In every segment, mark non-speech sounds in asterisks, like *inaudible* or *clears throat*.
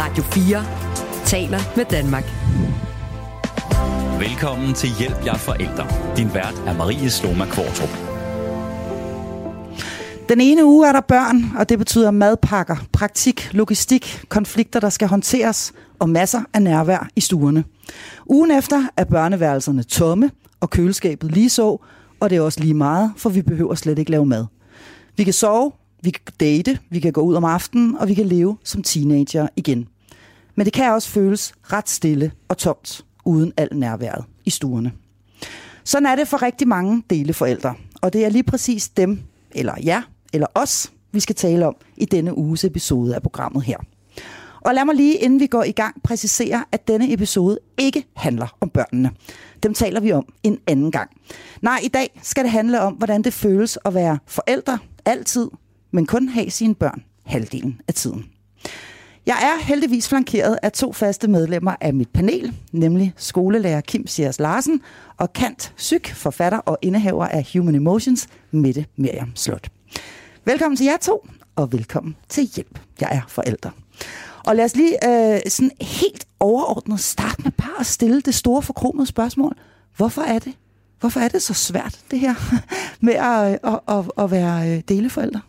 Radio 4 taler med Danmark. Velkommen til Hjælp jer forældre. Din vært er Marie Sloma Kvartrup. Den ene uge er der børn, og det betyder madpakker, praktik, logistik, konflikter, der skal håndteres og masser af nærvær i stuerne. Ugen efter er børneværelserne tomme, og køleskabet lige så, og det er også lige meget, for vi behøver slet ikke lave mad. Vi kan sove, vi kan date, vi kan gå ud om aftenen, og vi kan leve som teenager igen. Men det kan også føles ret stille og tomt, uden al nærværet i stuerne. Sådan er det for rigtig mange deleforældre, og det er lige præcis dem, eller jer, eller os, vi skal tale om i denne uges episode af programmet her. Og lad mig lige, inden vi går i gang, præcisere, at denne episode ikke handler om børnene. Dem taler vi om en anden gang. Nej, i dag skal det handle om, hvordan det føles at være forældre altid, men kun have sine børn halvdelen af tiden. Jeg er heldigvis flankeret af to faste medlemmer af mit panel, nemlig skolelærer Kim Sjeres Larsen og Kant Syk, forfatter og indehaver af Human Emotions, Mette Miriam Slot. Velkommen til jer to, og velkommen til Hjælp. Jeg er forældre. Og lad os lige øh, sådan helt overordnet starte med bare at stille det store forkromede spørgsmål. Hvorfor er det? Hvorfor er det så svært, det her, *laughs* med at, øh, at, at, at være øh, deleforældre?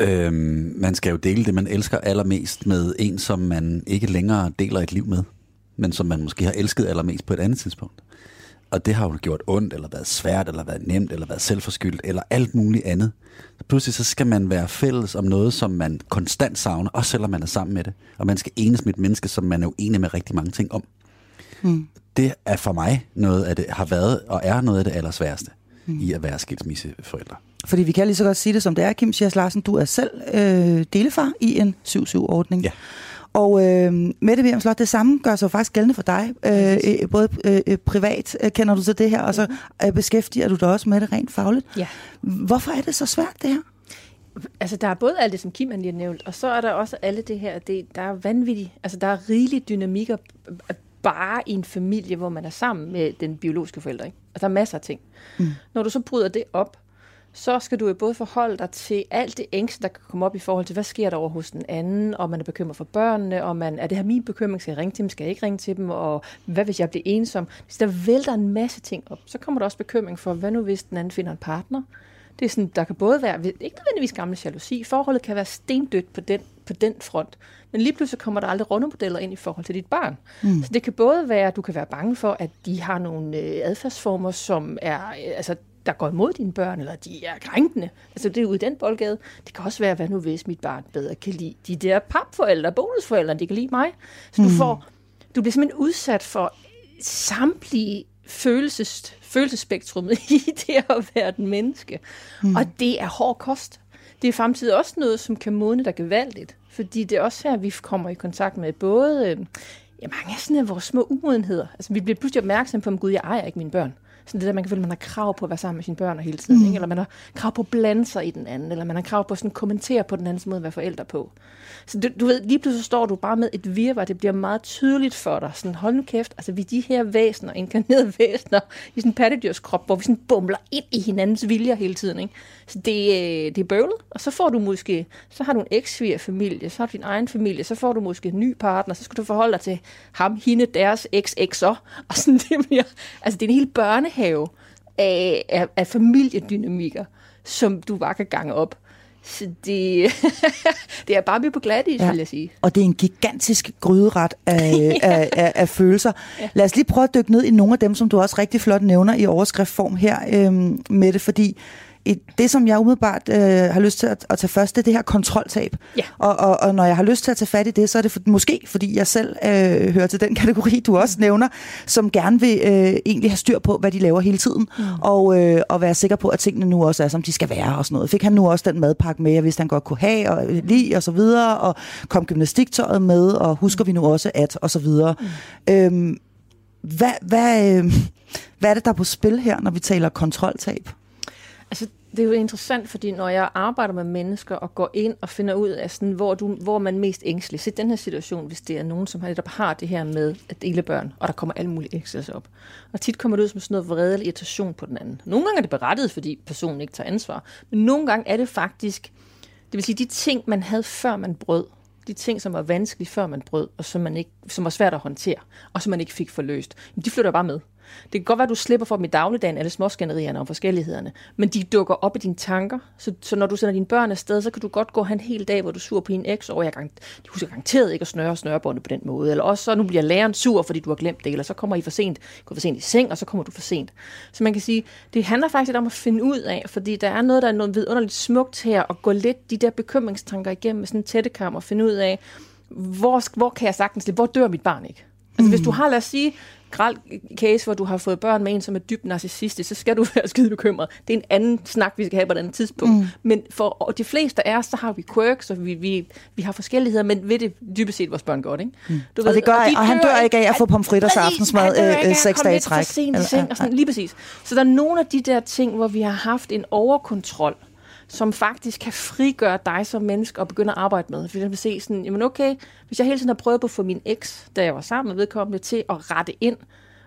Øhm, man skal jo dele det, man elsker allermest med en, som man ikke længere deler et liv med, men som man måske har elsket allermest på et andet tidspunkt. Og det har jo gjort ondt, eller været svært, eller været nemt, eller været selvforskyldt, eller alt muligt andet. Så pludselig så skal man være fælles om noget, som man konstant savner, også selvom man er sammen med det. Og man skal enes med et menneske, som man er uenig med rigtig mange ting om. Mm. Det er for mig noget af det, har været og er noget af det allersværeste mm. i at være skilsmisseforældre. Fordi vi kan lige så godt sige det, som det er, Kim Schiers Larsen. Du er selv øh, delefar i en 7-7-ordning. Ja. Og øh, Mette William Slot, det samme gør sig faktisk gældende for dig. Øh, både øh, privat øh, kender du til det her, og så øh, beskæftiger du dig også med det rent fagligt. Ja. Hvorfor er det så svært, det her? Altså, der er både alt det, som Kim lige har nævnt, og så er der også alle det her, det, der er vanvittigt, altså der er rigeligt dynamikker bare i en familie, hvor man er sammen med den biologiske forælder. Ikke? Og der er masser af ting. Mm. Når du så bryder det op, så skal du jo både forholde dig til alt det ængste, der kan komme op i forhold til, hvad sker der over hos den anden, og man er bekymret for børnene, og man, er det her min bekymring, skal jeg ringe til dem, skal jeg ikke ringe til dem, og hvad hvis jeg bliver ensom? Hvis der vælter en masse ting op, så kommer der også bekymring for, hvad nu hvis den anden finder en partner? Det er sådan, der kan både være, ikke nødvendigvis gamle jalousi, forholdet kan være stendødt på den, på den front, men lige pludselig kommer der aldrig rollemodeller ind i forhold til dit barn. Mm. Så det kan både være, at du kan være bange for, at de har nogle øh, adfærdsformer, som er, øh, altså der går imod dine børn, eller de er krænkende. Altså det er ude i den boldgade. Det kan også være, hvad nu hvis mit barn bedre kan lide de der papforældre, bonusforældre, de kan lide mig. Så du, mm. får, du bliver simpelthen udsat for samtlige følelses, følelsesspektrummet *laughs* i det at være den menneske. Mm. Og det er hård kost. Det er samtidig også noget, som kan modne dig gevaldigt. Fordi det er også her, vi kommer i kontakt med både... Øh, ja, mange af sådan af vores små umodenheder. Altså, vi bliver pludselig opmærksom på, at Gud, jeg ejer ikke mine børn. Sådan det der, man kan føle, at man har krav på at være sammen med sine børn hele tiden. Mm. Ikke? Eller man har krav på at blande sig i den anden. Eller man har krav på at sådan kommentere på den andens måde at være forældre på. Så du, du ved, lige pludselig står du bare med et virvar. Det bliver meget tydeligt for dig. Sådan, hold nu kæft. Altså, vi er de her væsener, inkarnerede *laughs* væsener, i sådan en pattedyrskrop, hvor vi sådan bumler ind i hinandens viljer hele tiden. Ikke? Så det, øh, det er bøvlet. Og så får du måske, så har du en eks familie, så har du din egen familie, så får du måske en ny partner, så skal du forholde dig til ham, hende, deres eks, ekser. Og sådan, *laughs* det bliver, altså, det er en hel børnehave af, af, af familiedynamikker, som du bare kan gange op. Så det, *laughs* det er bare på glat is, ja. vil jeg sige. Og det er en gigantisk gryderet af, *laughs* ja. af, af, af følelser. Ja. Lad os lige prøve at dykke ned i nogle af dem, som du også rigtig flot nævner i overskriftform her, øhm, med det, fordi det, som jeg umiddelbart øh, har lyst til at, at tage først, det er det her kontroltab. Ja. Og, og, og når jeg har lyst til at tage fat i det, så er det for, måske, fordi jeg selv øh, hører til den kategori, du også nævner, som gerne vil øh, egentlig have styr på, hvad de laver hele tiden, mm. og, øh, og være sikker på, at tingene nu også er, som de skal være og sådan noget. Fik han nu også den madpakke med, jeg vidste, han godt kunne have og lide og så videre, og kom gymnastiktøjet med, og husker vi nu også at, og så videre. Mm. Øhm, hvad, hvad, øh, hvad er det, der er på spil her, når vi taler kontroltab? Altså, det er jo interessant, fordi når jeg arbejder med mennesker og går ind og finder ud af, sådan, hvor, du, hvor man er mest ængstelig. Se den her situation, hvis det er nogen, som har, har det her med at dele børn, og der kommer alle mulige ængstelser op. Og tit kommer det ud som sådan noget vrede eller irritation på den anden. Nogle gange er det berettiget, fordi personen ikke tager ansvar. Men nogle gange er det faktisk, det vil sige, de ting, man havde før man brød, de ting, som var vanskelige, før man brød, og som, man ikke, som var svært at håndtere, og som man ikke fik forløst, de flytter bare med. Det kan godt være, at du slipper for dem i dagligdagen, alle småskænderierne om forskellighederne, men de dukker op i dine tanker. Så, så når du sender dine børn afsted, så kan du godt gå en hel dag, hvor du sur på din eks, og jeg gang, de husker garanteret ikke at snøre snørebåndet på den måde. Eller også så nu bliver læreren sur, fordi du har glemt det, eller så kommer I for sent, går for sent i seng, og så kommer du for sent. Så man kan sige, det handler faktisk om at finde ud af, fordi der er noget, der er noget vidunderligt smukt her, og gå lidt de der bekymringstanker igennem med sådan en tættekam og finde ud af, hvor, hvor kan jeg sagtens hvor dør mit barn ikke? Altså mm. hvis du har, lad os sige, græld case, hvor du har fået børn med en, som er dybt narcissistisk, så skal du *laughs* være skide bekymret. Det er en anden snak, vi skal have på et andet tidspunkt. Mm. Men for de fleste af os, så har vi quirks, og vi, vi, vi har forskelligheder, men ved det dybest set vores børn godt, ikke? Mm. Du ved, og, det gør, og, de og han dør ikke af at få pomfritter til aftensmad øh, seks dage i træk. Sent i seng, og sådan, lige præcis. Så der er nogle af de der ting, hvor vi har haft en overkontrol, som faktisk kan frigøre dig som menneske og begynde at arbejde med. For vil se sådan, jamen okay, hvis jeg hele tiden har prøvet på at få min eks, da jeg var sammen med vedkommende, til at rette ind,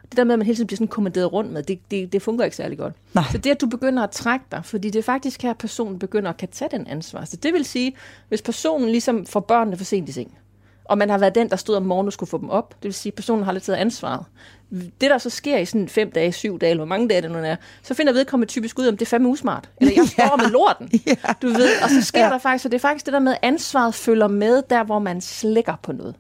det der med, at man hele tiden bliver sådan kommanderet rundt med, det, det, det fungerer ikke særlig godt. Nej. Så det, at du begynder at trække dig, fordi det er faktisk her, at personen begynder at kan tage den ansvar. Så det vil sige, hvis personen ligesom får børnene for sent i seng, og man har været den, der stod om morgenen og skulle få dem op. Det vil sige, at personen har lidt taget ansvaret. Det, der så sker i sådan fem dage, syv dage, eller hvor mange dage det nu er, så finder vedkommende typisk ud, om det er fandme usmart. Eller jeg *laughs* står ja. med lorten. Ja. Du ved, og så sker ja. der faktisk, så det er faktisk det der med, at ansvaret følger med der, hvor man slækker på noget.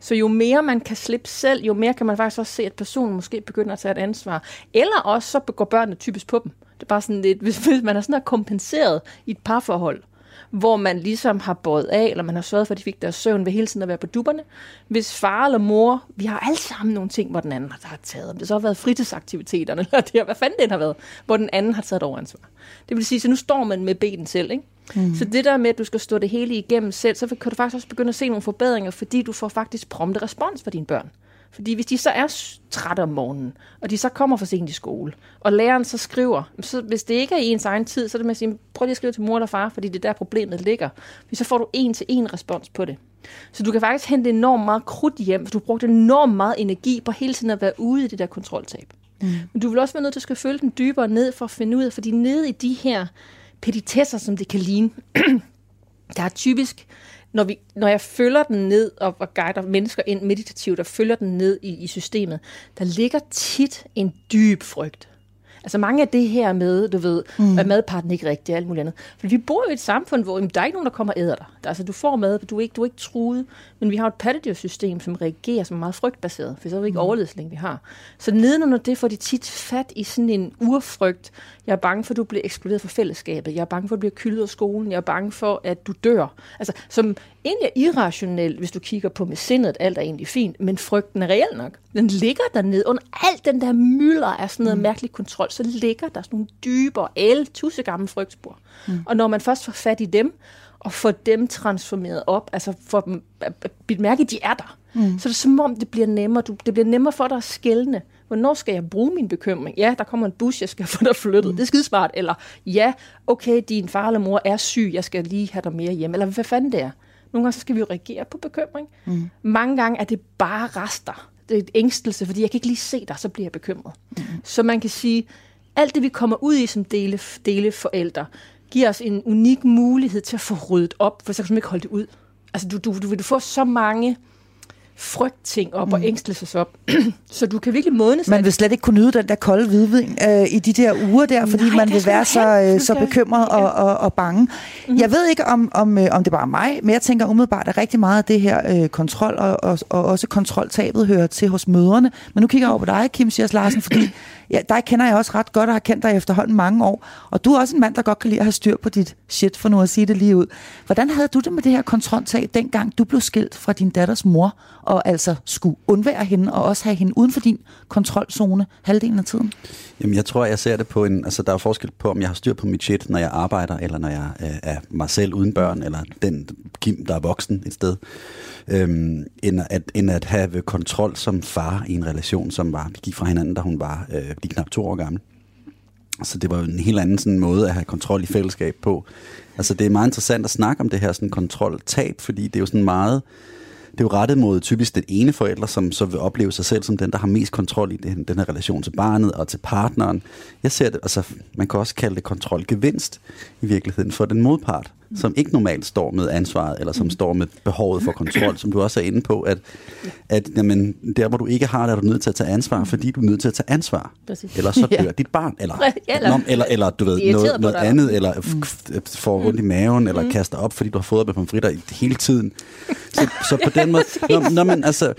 Så jo mere man kan slippe selv, jo mere kan man faktisk også se, at personen måske begynder at tage et ansvar. Eller også så går børnene typisk på dem. Det er bare sådan lidt, hvis man er sådan kompenseret i et parforhold, hvor man ligesom har båret af, eller man har sørget for, at de fik deres søvn ved hele tiden at være på dupperne. Hvis far eller mor, vi har alle sammen nogle ting, hvor den anden har taget, om det så har været fritidsaktiviteterne, *laughs* eller det, hvad fanden det har været, hvor den anden har taget overansvar. Det vil sige, så nu står man med benen selv, ikke? Mm. Så det der med, at du skal stå det hele igennem selv, så kan du faktisk også begynde at se nogle forbedringer, fordi du får faktisk prompte respons fra dine børn. Fordi hvis de så er trætte om morgenen, og de så kommer for sent i skole, og læreren så skriver, så hvis det ikke er i ens egen tid, så er det med at sige, prøv lige at skrive til mor eller far, fordi det er der problemet ligger. Så får du en til en respons på det. Så du kan faktisk hente enormt meget krudt hjem, for du har brugt enormt meget energi på hele tiden at være ude i det der kontroltab. Mm. Men du vil også være nødt til at skal følge den dybere ned for at finde ud af, fordi nede i de her petitesser, som det kan ligne, *clears throat* der er typisk når, vi, når jeg følger den ned og, og guider mennesker ind meditativt og følger den ned i, i systemet, der ligger tit en dyb frygt. Altså mange af det her med, du ved, mm. at madparten ikke rigtig og alt muligt andet. For vi bor jo i et samfund, hvor jamen, der er ikke nogen, der kommer og æder dig. Altså, du får mad, du er ikke, du er ikke truet. Men vi har et pattedyrsystem, som reagerer som meget frygtbaseret, for så er vi ikke mm. længe vi har. Så nedenunder det får de tit fat i sådan en urfrygt. Jeg er bange for, at du bliver ekskluderet fra fællesskabet. Jeg er bange for, at du bliver kyldet af skolen. Jeg er bange for, at du dør. Altså, som egentlig er irrationelt, hvis du kigger på med sindet, at alt er egentlig fint, men frygten er reelt nok. Den ligger dernede under alt den der mylder af sådan noget mm. mærkelig kontrol, så ligger der sådan nogle dybere, el, tusse gamle frygtspor. Mm. Og når man først får fat i dem, og får dem transformeret op, altså får dem bidt mærke, at de er der, mm. så er det som om, det bliver nemmere. Du, det bliver nemmere for dig at skælne. Hvornår skal jeg bruge min bekymring? Ja, der kommer en bus, jeg skal *laughs* få dig flyttet. Mm. Det er skidesmart. Eller ja, okay, din far eller mor er syg, jeg skal lige have dig mere hjem. Eller hvad fanden det er. Nogle gange så skal vi jo reagere på bekymring. Mm. Mange gange er det bare rester. Det er et ængstelse, fordi jeg kan ikke lige se dig, så bliver jeg bekymret. Mm. Så man kan sige, alt det vi kommer ud i som dele, dele forældre, giver os en unik mulighed til at få ryddet op, for så kan du ikke holde det ud. Altså du, du, du vil få så mange frygtting op mm. og ængstelses op. *clears throat* så du kan virkelig modnes. Man vil slet ikke kunne nyde den der kolde hvidvin øh, i de der uger der, fordi Nej, man vil være så, øh, så bekymret og, og, og bange. Mm. Jeg ved ikke, om, om, øh, om det er bare mig, men jeg tænker umiddelbart, at rigtig meget af det her øh, kontrol og, og, og også kontroltabet hører til hos møderne. Men nu kigger jeg over på dig, Kim Sias Larsen, fordi *clears throat* ja, dig kender jeg også ret godt og har kendt dig efterhånden mange år. Og du er også en mand, der godt kan lide at have styr på dit shit, for nu at sige det lige ud. Hvordan havde du det med det her kontroltab, dengang du blev skilt fra din datters mor, og altså skulle undvære hende og også have hende uden for din kontrolzone halvdelen af tiden? Jamen, jeg tror, jeg ser det på en... Altså, der er forskel på, om jeg har styr på mit shit, når jeg arbejder, eller når jeg øh, er mig selv uden børn, eller den Kim, der er voksen et sted, øhm, end, at, end at have kontrol som far i en relation, som var... Vi gik fra hinanden, da hun var øh, lige knap to år gammel. Så det var en helt anden sådan måde at have kontrol i fællesskab på. Altså, det er meget interessant at snakke om det her sådan kontroltab, fordi det er jo sådan meget det er jo rettet mod typisk den ene forælder, som så vil opleve sig selv som den, der har mest kontrol i den, den her relation til barnet og til partneren. Jeg ser det, altså man kan også kalde det kontrolgevinst i virkeligheden for den modpart som ikke normalt står med ansvaret, eller som står med behovet for kontrol, som du også er inde på, at, at jamen, der hvor du ikke har det, er du nødt til at tage ansvar, fordi du er nødt til at tage ansvar. Præcis. Eller så *laughs* dør Ja. dit barn, eller, eller- eller, eller, eller du ved, noget, noget andet, eller f- får rundt i maven, eller kaster op, fordi du har fået med pomfritter hele tiden. Så, så på *laughs* den måde, når, når man, altså,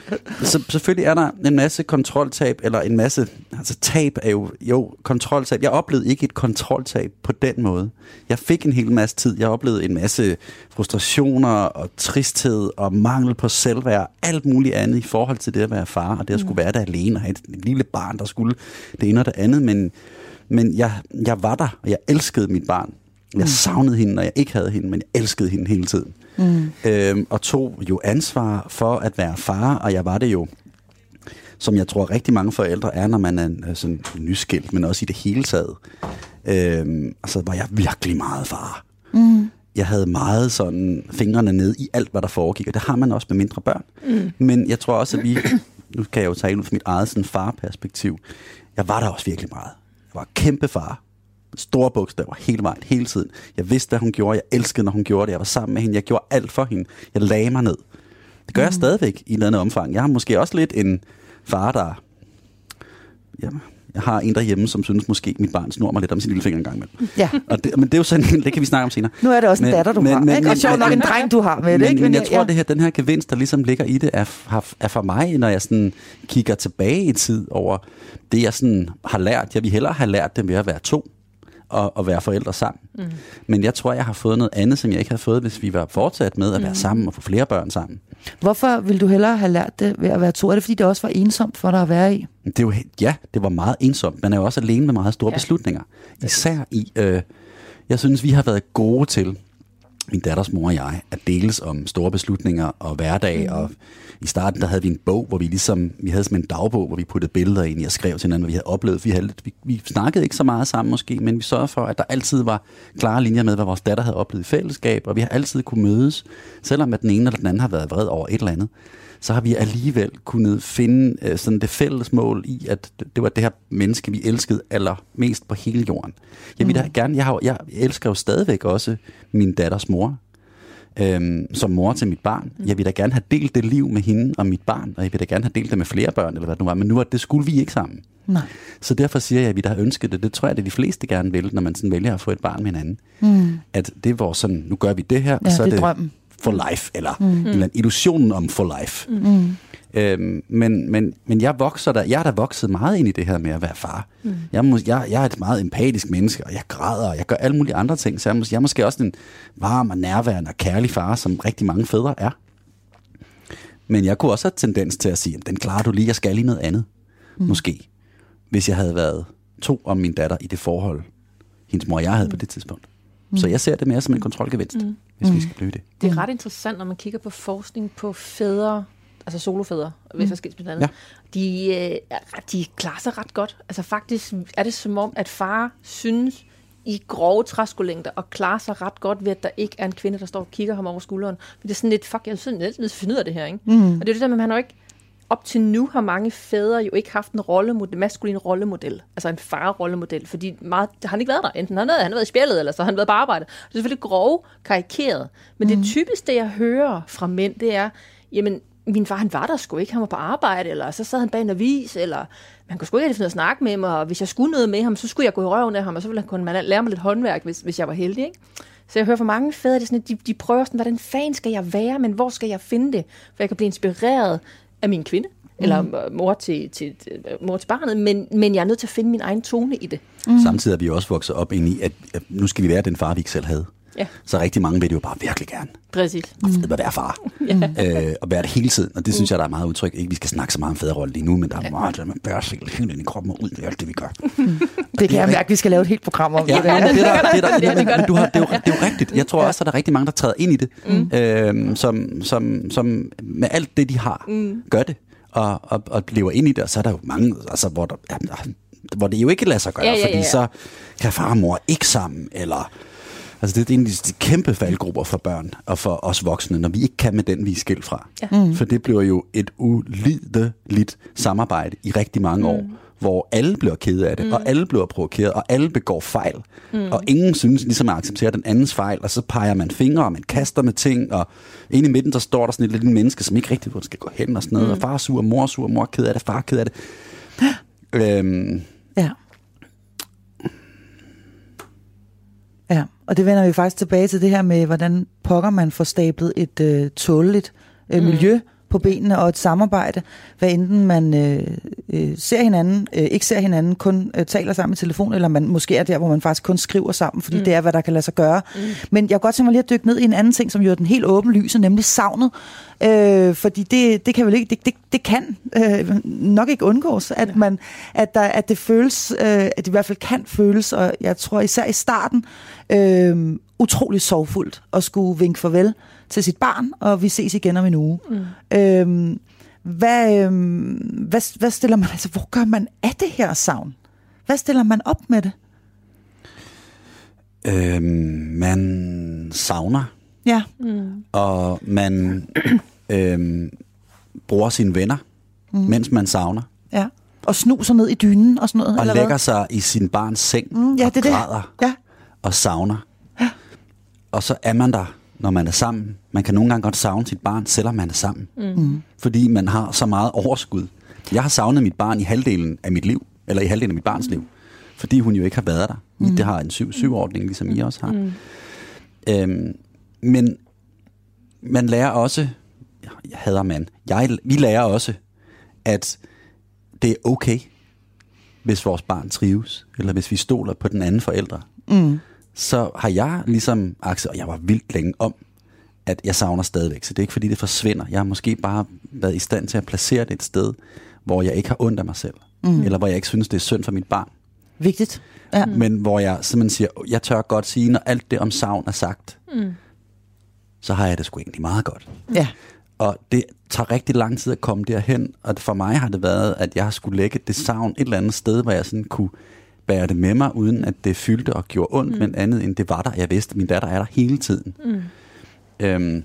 så selvfølgelig er der en masse kontroltab, eller en masse, altså tab er jo, jo, kontroltab. Jeg oplevede ikke et kontroltab på den måde. Jeg fik en hel masse tid. Jeg oplevede en masse frustrationer og tristhed og mangel på selvværd, alt muligt andet i forhold til det at være far, og det at skulle være der alene og have et, lille barn, der skulle det ene og det andet, men, men jeg, jeg var der, og jeg elskede mit barn. Jeg savnede hende, når jeg ikke havde hende, men jeg elskede hende hele tiden. Mm. Øhm, og tog jo ansvar for at være far, og jeg var det jo, som jeg tror rigtig mange forældre er, når man er øh, sådan nyskilt, men også i det hele taget. Øhm, altså var jeg virkelig meget far. Mm. Jeg havde meget sådan fingrene ned i alt, hvad der foregik, og det har man også med mindre børn. Mm. Men jeg tror også, at vi, nu kan jeg jo tale ud fra mit eget sådan farperspektiv, jeg var der også virkelig meget. Jeg var kæmpe far. Store bogstaver hele vejen, hele tiden. Jeg vidste, hvad hun gjorde. Jeg elskede, når hun gjorde det. Jeg var sammen med hende. Jeg gjorde alt for hende. Jeg lagde mig ned. Det gør mm. jeg stadigvæk i et eller andet omfang. Jeg har måske også lidt en far, der... Ja, jeg har en derhjemme, som synes måske, mit barn snor mig lidt om sin lille finger en gang imellem. Ja. Og det, men det er jo sådan, *laughs* det kan vi snakke om senere. Nu er det også en datter, du har, ikke? Og sjovt nok en dreng, du har med det, men, ikke? Men jeg Men, tror, ja. det her, den her gevinst, der ligesom ligger i det, er, er for mig, når jeg sådan kigger tilbage i tid over det, jeg sådan har lært. Jeg vil hellere have lært det ved at være to og, og være forældre sammen. Mm. Men jeg tror, jeg har fået noget andet, som jeg ikke havde fået, hvis vi var fortsat med at være sammen og få flere børn sammen. Hvorfor vil du hellere have lært det ved at være to? Er det, fordi det også var ensomt for dig at være i? Det er jo, he- ja, det var meget ensomt. Man er jo også alene med meget store ja. beslutninger. Især i, øh, jeg synes, vi har været gode til, min datters mor og jeg, at deles om store beslutninger og hverdag. Mm. Og i starten, der havde vi en bog, hvor vi ligesom, vi havde sådan en dagbog, hvor vi puttede billeder ind i og skrev til hinanden, hvad vi havde oplevet. Vi, havde, vi, vi snakkede ikke så meget sammen måske, men vi sørgede for, at der altid var klare linjer med, hvad vores datter havde oplevet i fællesskab, og vi har altid kunne mødes, selvom at den ene eller den anden har været vred over et eller andet så har vi alligevel kunnet finde øh, sådan det fælles mål i, at det, var det her menneske, vi elskede allermest på hele jorden. Jeg vil da gerne, jeg, har, jeg elsker jo stadigvæk også min datters mor, øhm, som mor til mit barn. Jeg vil da gerne have delt det liv med hende og mit barn, og jeg vil da gerne have delt det med flere børn, eller hvad det nu var, men nu er det skulle vi ikke sammen. Nej. Så derfor siger jeg, at vi der har ønsket det. Det tror jeg, det er de fleste gerne vil, når man sådan vælger at få et barn med hinanden. Mm. At det er vores sådan, nu gør vi det her, Ja, og så det er det drømmen. for life, eller mm. en eller illusionen om for life. Mm. Øhm, men, men, men jeg vokser der, jeg er der vokset meget ind i det her med at være far. Mm. Jeg, er mås- jeg, jeg er et meget empatisk menneske, og jeg græder, og jeg gør alle mulige andre ting, så jeg, mås- jeg er måske også en varm og nærværende og kærlig far, som rigtig mange fædre er. Men jeg kunne også have tendens til at sige, "Jamen, den klarer du lige, jeg skal lige noget andet. Mm. Måske. Hvis jeg havde været to om min datter i det forhold, hendes mor og jeg havde mm. på det tidspunkt. Mm. Så jeg ser det mere som en kontrolgevinst, mm. hvis vi skal blive det. Det er ret interessant, når man kigger på forskning på fædre, altså solofædre, hvis jeg skal med andet. Ja. De, øh, de klarer sig ret godt. Altså faktisk er det som om, at far synes i grove træskolængder og klarer sig ret godt ved, at der ikke er en kvinde, der står og kigger ham over skulderen. Men det er sådan lidt, fuck, jeg er sådan lidt nødt til at finde ud af det her, ikke? Mm. Og det er det der med, at han har ikke, op til nu har mange fædre jo ikke haft en rollemodel, maskulin rollemodel, altså en far-rollemodel, fordi meget, har han ikke været der. Enten han har, han har været i spjældet, eller så har han været på arbejde. Det er selvfølgelig grove, karikeret. Men mm. det typisk, det jeg hører fra mænd, det er, jamen, min far, han var der sgu ikke, han var på arbejde, eller så sad han bag en avis, eller man kunne sgu ikke finde at snakke med mig, og hvis jeg skulle noget med ham, så skulle jeg gå i røven af ham, og så ville han kunne man lære mig lidt håndværk, hvis, hvis jeg var heldig, ikke? Så jeg hører fra mange fædre, det er sådan, at de, de prøver sådan, hvordan fanden skal jeg være, men hvor skal jeg finde det? For jeg kan blive inspireret af min kvinde, eller øh, mor til, til, til, mor til barnet, men, men jeg er nødt til at finde min egen tone i det. Mm. Samtidig er vi også vokset op ind i, at, at nu skal vi være den far, vi ikke selv havde. Ja. Så rigtig mange vil det jo bare virkelig gerne. Præcis. Mm. At være far. øh, og være det hele tiden. Og det synes jeg, der er meget udtryk. Ikke, vi skal snakke så meget om fædrerolle lige nu, men der er meget, der man bærer sig helt ind i kroppen og ud i alt det, vi gør. Det kan jeg mærke, vi skal lave et helt program om. Ja, det der. ja, det, er der, det, er der, men, men du har, det, er jo, det er jo rigtigt. Jeg tror også, at der er rigtig mange, der træder ind i det, mm. øhm, som, som, som med alt det, de har, mm. gør det, og, og, og lever ind i det. Og så er der jo mange, altså, hvor, der, ja, hvor det jo ikke lader sig gøre, Ja, ja, ja, fordi ja. så kan far og mor ikke sammen, eller... Altså det er en af de kæmpe faldgrupper for børn og for os voksne, når vi ikke kan med den, vi er skilt fra. Ja. For det bliver jo et ulideligt samarbejde i rigtig mange år, hvor alle bliver ked af det, mm. og alle bliver provokeret, og alle begår fejl. Mm. Og ingen synes ligesom at acceptere den andens fejl, og så peger man fingre, og man kaster med ting, og inde i midten, der står der sådan et lille menneske, som ikke rigtig hvor det skal gå hen og sådan noget, mm. og far er sur, mor er sur, mor er ked af det, far er ked af det. øhm, Ja. Ja, og det vender vi faktisk tilbage til det her med, hvordan pokker man får stablet et øh, tåleligt øh, miljø på benene og et samarbejde, hvad enten man øh, øh, ser hinanden, øh, ikke ser hinanden, kun øh, taler sammen i telefon, eller man måske er der, hvor man faktisk kun skriver sammen, fordi mm. det er, hvad der kan lade sig gøre. Mm. Men jeg kunne godt tænke mig lige at dykke ned i en anden ting, som jo er den helt åbenlyse, nemlig savnet. Øh, fordi det, det kan vel ikke, det, det, det kan øh, nok ikke undgås, at, man, at, der, at det føles, øh, at det i hvert fald kan føles, og jeg tror især i starten, øh, utrolig sorgfuldt at skulle vinke farvel til sit barn, og vi ses igen om en uge. Mm. Øhm, hvad, øhm, hvad, hvad stiller man, altså hvor gør man af det her savn? Hvad stiller man op med det? øhm, man savner, Ja, og man *clears throat* øhm, bruger sine venner, mm. mens man savner, ja. Og snuser ned i dynen og sådan noget, og eller lægger hvad? sig i sin barns seng Mm, ja, og det er det. græder Ja, og savner. Og så er man der, når man er sammen. Man kan nogle gange godt savne sit barn, selvom man er sammen. Mm. Fordi man har så meget overskud. Jeg har savnet mit barn i halvdelen af mit liv, eller i halvdelen af mit barns liv, fordi hun jo ikke har været der. Mm. Det har en 7-7-ordning, ligesom I også har. Mm. Øhm, men man lærer også, jeg hader man, jeg, vi lærer også, at det er okay, hvis vores barn trives, eller hvis vi stoler på den anden forældre. Mm. Så har jeg ligesom accepteret, og jeg var vildt længe om, at jeg savner stadigvæk. Så det er ikke fordi, det forsvinder. Jeg har måske bare været i stand til at placere det et sted, hvor jeg ikke har ondt af mig selv. Mm. Eller hvor jeg ikke synes, det er synd for mit barn. vigtigt. Ja. Mm. Men hvor jeg simpelthen siger, jeg tør godt sige, når alt det om savn er sagt, mm. så har jeg det sgu egentlig meget godt. ja. Og det tager rigtig lang tid at komme derhen, og for mig har det været, at jeg skulle lægge det savn et eller andet sted, hvor jeg sådan kunne bære det med mig, uden at det fyldte og gjorde ondt, mm. men andet end det var der. Jeg vidste, at min datter er der hele tiden. Mm. Øhm,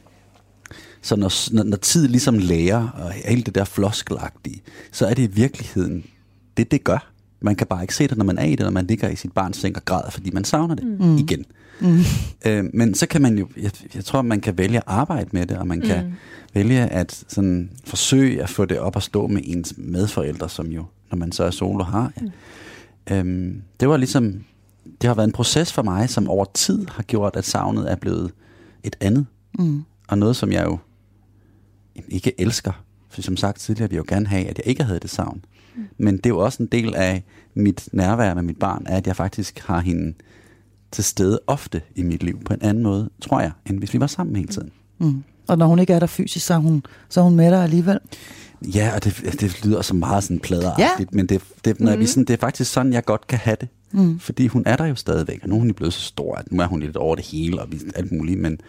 så når, når, når tid ligesom lærer, og hele det der floskelagtige, så er det i virkeligheden det, det gør. Man kan bare ikke se det, når man er i det, når man ligger i sit barns seng og græder, fordi man savner det mm. igen. Mm. Øh, men så kan man jo, jeg, jeg tror, man kan vælge at arbejde med det, og man kan mm. vælge at sådan, forsøge at få det op at stå med ens medforældre, som jo, når man så er solo, har. Ja. Øhm, det var ligesom, det har været en proces for mig, som over tid har gjort, at savnet er blevet et andet. Mm. Og noget, som jeg jo ikke elsker. For som sagt tidligere, ville jeg jo gerne have, at jeg ikke havde det savn. Mm. Men det er jo også en del af mit nærvær med mit barn, er, at jeg faktisk har hende til stede ofte i mit liv på en anden måde, tror jeg, end hvis vi var sammen hele tiden. Mm. Og når hun ikke er der fysisk, så er hun, så er hun med dig alligevel. Ja, og det, det lyder så meget sådan pladeragtigt, ja. men det, det, når mm. vi sådan, det er faktisk sådan, jeg godt kan have det. Mm. Fordi hun er der jo stadigvæk, og nu er hun blevet så stor, at nu er hun lidt over det hele og alt muligt, men,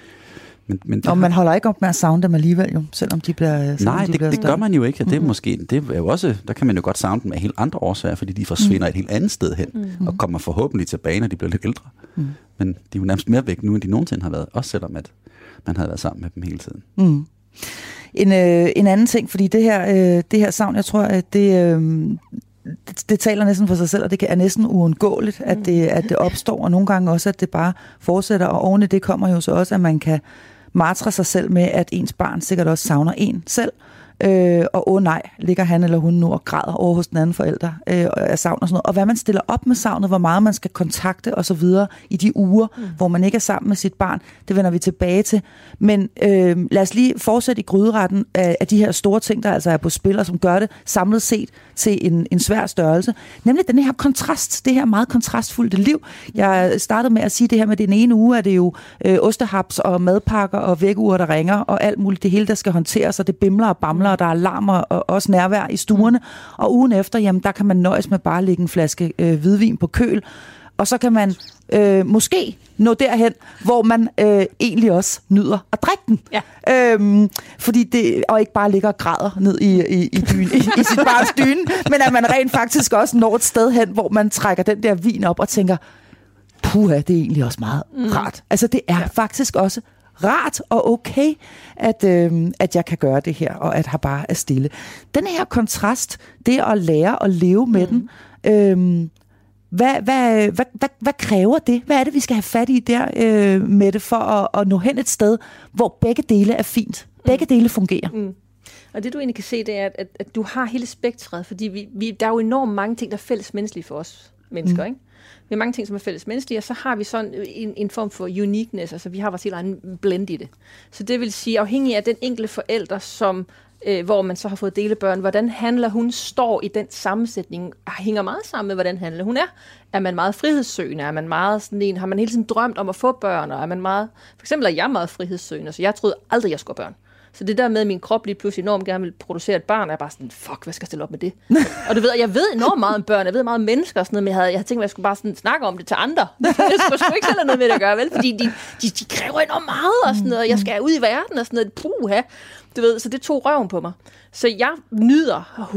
men, men Og har- man holder ikke op med at savne dem alligevel jo, selvom de bliver selvom Nej, de det, bliver det gør man jo ikke, og det er måske, det er jo også, der kan man jo godt savne dem af helt andre årsager, fordi de forsvinder mm. et helt andet sted hen, mm. og kommer forhåbentlig tilbage, når de bliver lidt ældre. Mm. Men de er jo nærmest mere væk nu, end de nogensinde har været, også selvom at man har været sammen med dem hele tiden. En, øh, en anden ting, fordi det her, øh, det her savn, jeg tror, at det, øh, det, det taler næsten for sig selv, og det kan- er næsten uundgåeligt, at det, at det opstår, og nogle gange også, at det bare fortsætter, og oven i det kommer jo så også, at man kan martre sig selv med, at ens barn sikkert også savner en selv, Øh, og åh nej, ligger han eller hun nu og græder over hos den anden forælder øh, og er savn og sådan noget. Og hvad man stiller op med savnet, hvor meget man skal kontakte og så videre i de uger, mm. hvor man ikke er sammen med sit barn, det vender vi tilbage til. Men øh, lad os lige fortsætte i gryderetten af, af de her store ting, der altså er på spil, og som gør det samlet set til en, en svær størrelse. Nemlig den her kontrast, det her meget kontrastfulde liv. Jeg startede med at sige det her med, den ene uge er det jo øh, ostehaps og madpakker og vækkeuger, der ringer, og alt muligt. Det hele, der skal håndteres, og det bimler og bamler, og der er alarmer og også nærvær i stuerne. Og ugen efter, jamen, der kan man nøjes med bare at lægge en flaske øh, hvidvin på køl, og så kan man øh, måske nå derhen, hvor man øh, egentlig også nyder at drikke den. Ja. Øhm, fordi det, og ikke bare ligger og græder ned i, i, i, dyne, i, i sit barns dyne, men at man rent faktisk også når et sted hen, hvor man trækker den der vin op og tænker, puha, det er egentlig også meget mm. rart. Altså det er ja. faktisk også rart og okay, at, øh, at jeg kan gøre det her, og at har bare er stille. Den her kontrast, det at lære at leve med mm. den, øh, hvad, hvad, hvad, hvad, hvad kræver det? Hvad er det, vi skal have fat i der øh, med det, for at, at nå hen et sted, hvor begge dele er fint? Begge dele fungerer. Mm. Og det du egentlig kan se, det er, at, at du har hele spektret, fordi vi, vi, der er jo enormt mange ting, der er fælles menneskelige for os mennesker, mm. ikke? Vi har mange ting, som er fælles menneskelige, og så har vi sådan en, en form for uniqueness, altså vi har vores helt egen blend i det. Så det vil sige, afhængig af den enkelte forælder, som øh, hvor man så har fået delebørn, hvordan handler hun, står i den sammensætning, ah, hænger meget sammen med, hvordan handler hun er. Er man meget frihedssøgende? Er man meget sådan en, har man hele tiden drømt om at få børn? Og er man meget, for eksempel er jeg meget frihedssøgende, så jeg troede aldrig, jeg skulle have børn. Så det der med, at min krop lige pludselig enormt gerne vil producere et barn, er bare sådan, fuck, hvad skal jeg stille op med det? *laughs* og du ved, jeg ved enormt meget om børn, jeg ved meget om mennesker og sådan noget, men jeg havde, jeg havde tænkt, at jeg skulle bare sådan snakke om det til andre. *laughs* jeg skulle sgu ikke selv have noget med det at gøre, vel? Fordi de, de, de kræver enormt meget og sådan noget, og jeg skal ud i verden og sådan noget, puha. Du ved, så det tog røven på mig. Så jeg nyder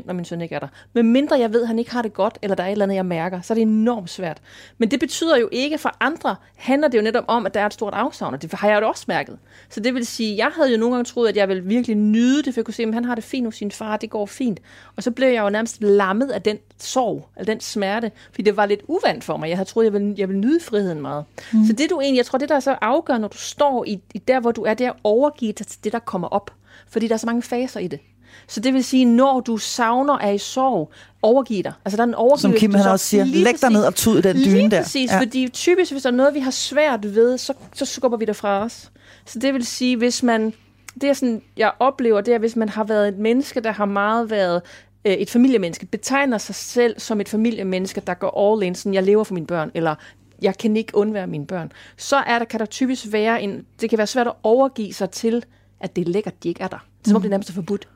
100% når min søn ikke er der. Men mindre jeg ved, at han ikke har det godt, eller der er et eller andet, jeg mærker, så er det enormt svært. Men det betyder jo ikke, for andre handler det jo netop om, at der er et stort afsavn, og det har jeg jo også mærket. Så det vil sige, jeg havde jo nogle gange troet, at jeg ville virkelig nyde det, for jeg kunne se, at han har det fint hos sin far, det går fint. Og så blev jeg jo nærmest lammet af den sorg, af den smerte, fordi det var lidt uvandt for mig. Jeg havde troet, at jeg ville, jeg ville nyde friheden meget. Mm. Så det du egentlig, jeg tror, det der er så afgørende, når du står i, i der, hvor du er, det er at overgive dig til det, der kommer op fordi der er så mange faser i det. Så det vil sige, når du savner er i sorg, overgiv dig. Altså der er en overgivelse. Som Kim han også siger, læg dig ned og tud den dyne lige der. præcis, ja. fordi typisk, hvis der er noget, vi har svært ved, så, så skubber vi det fra os. Så det vil sige, hvis man, det er sådan, jeg oplever, det er, hvis man har været et menneske, der har meget været øh, et familiemenneske, betegner sig selv som et familiemenneske, der går all in, sådan, jeg lever for mine børn, eller jeg kan ikke undvære mine børn, så er der, kan der typisk være en, det kan være svært at overgive sig til at det er lækkert, de ikke er der. Det er som om, det er nærmest forbudt.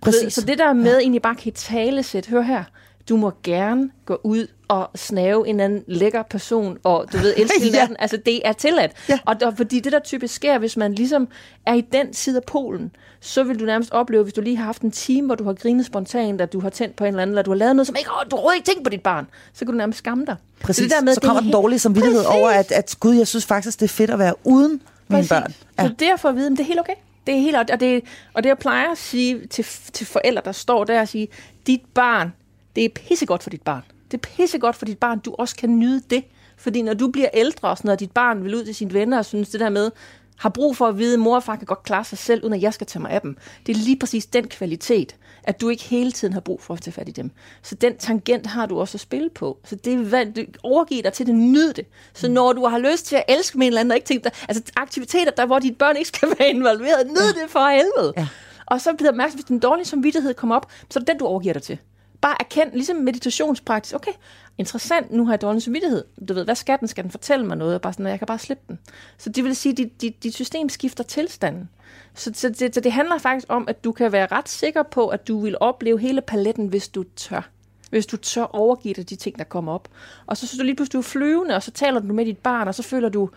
Præcis. Så, så det der med ja. egentlig bare kan tale sæt, hør her, du må gerne gå ud og snave en anden lækker person, og du ved, elske *laughs* ja. natten. Altså, det er tilladt. Ja. Og der, fordi det der typisk sker, hvis man ligesom er i den side af polen, så vil du nærmest opleve, hvis du lige har haft en time, hvor du har grinet spontant, at du har tændt på en eller anden, eller du har lavet noget, som ikke, du har ikke tænkt på dit barn, så kan du nærmest skamme dig. Præcis. Så, det der med, så kommer den dårlige samvittighed over, at, at gud, jeg synes faktisk, det er fedt at være uden mine børn. Ja. Så derfor at vide, at det er helt okay. Det er helt, og det, og det jeg plejer at sige til, til forældre, der står der og sige, dit barn, det er pissegodt for dit barn. Det er pissegodt for dit barn, du også kan nyde det. Fordi når du bliver ældre, og sådan, og dit barn vil ud til sine venner og synes det der med, har brug for at vide, at mor og far kan godt klare sig selv, uden at jeg skal tage mig af dem. Det er lige præcis den kvalitet, at du ikke hele tiden har brug for at tage fat i dem. Så den tangent har du også at spille på. Så det er det overgiver dig til det, nyd det. Så når du har lyst til at elske med en eller anden, og ikke tænke dig, altså aktiviteter, der hvor dit børn ikke skal *laughs* være involveret, nyd det for helvede. Ja. Og så bliver opmærksom, hvis den dårlige samvittighed kommer op, så er det den, du overgiver dig til bare erkend, ligesom meditationspraksis, okay, interessant, nu har jeg dårlig samvittighed. Du ved, hvad skal den? Skal den fortælle mig noget? Og bare sådan, jeg kan bare slippe den. Så det vil sige, at dit, dit, dit system skifter tilstanden. Så, så, det, så det handler faktisk om, at du kan være ret sikker på, at du vil opleve hele paletten, hvis du tør. Hvis du tør overgive dig de ting, der kommer op. Og så synes du lige pludselig, du er flyvende, og så taler du med dit barn, og så føler du,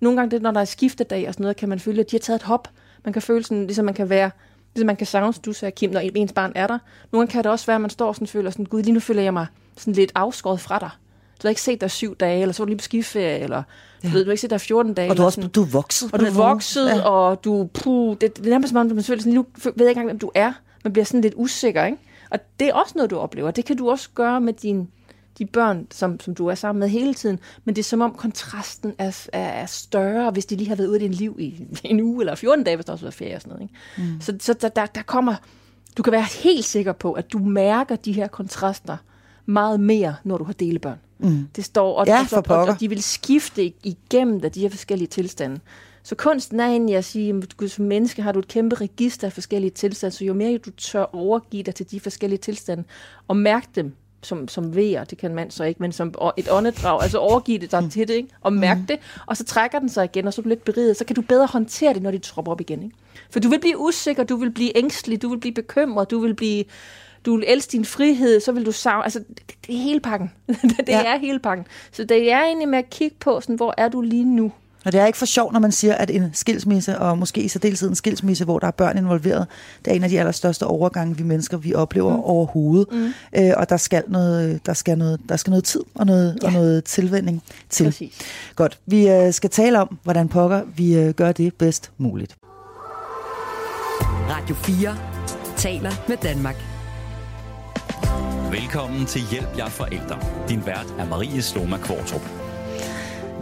nogle gange det, når der er skiftedag og sådan noget, kan man føle, at de har taget et hop. Man kan føle sådan, ligesom man kan være Ligesom man kan savne, du sagde, Kim, når ens barn er der. Nogle gange kan det også være, at man står og sådan føler sådan, gud, lige nu føler jeg mig sådan lidt afskåret fra dig. Du har ikke set dig syv dage, eller så er du lige på skiferie, eller ja. du, ved, du har ikke set dig 14 dage. Og du, er også, sådan, du er vokset. Og du er vokset, ja. og du, puh, det, det er nærmest som om, man føler sådan, nu ved jeg ikke engang, hvem du er. Man bliver sådan lidt usikker, ikke? Og det er også noget, du oplever. Det kan du også gøre med din de børn, som, som du er sammen med hele tiden, men det er som om kontrasten er, er, er større, hvis de lige har været ude i din liv i *laughs* en uge eller 14 dage, hvis der også har været ferie og sådan noget. Ikke? Mm. Så, så der, der, der kommer, du kan være helt sikker på, at du mærker de her kontraster meget mere, når du har delebørn. Mm. Det står, og, ja, og, og, og de vil skifte igennem de her forskellige tilstande. Så kunsten er egentlig at sige, at som menneske har du et kæmpe register af forskellige tilstande, så jo mere du tør overgive dig til de forskellige tilstande, og mærke dem, som, som vejer, det kan man så ikke, men som et åndedrag, altså overgive det dig mm. til det, ikke? og mærke mm. det, og så trækker den sig igen, og så er du lidt beriget, så kan du bedre håndtere det, når de tropper op igen. Ikke? For du vil blive usikker, du vil blive ængstelig, du vil blive bekymret, du vil blive du vil elske din frihed, så vil du savne, altså det, det er hele pakken. *laughs* det ja. er hele pakken. Så det er egentlig med at kigge på, sådan, hvor er du lige nu? Og det er ikke for sjov, når man siger, at en skilsmisse, og måske i særdeleshed en skilsmisse, hvor der er børn involveret, det er en af de allerstørste overgange, vi mennesker vi oplever mm. overhovedet. Mm. Øh, og der skal, noget, der, skal noget, der skal noget tid og noget, ja. og noget tilvænding til. Præcis. Godt. Vi øh, skal tale om, hvordan pokker vi øh, gør det bedst muligt. Radio 4 taler med Danmark. Velkommen til Hjælp jer forældre. Din vært er Marie Sloma Kvartrup.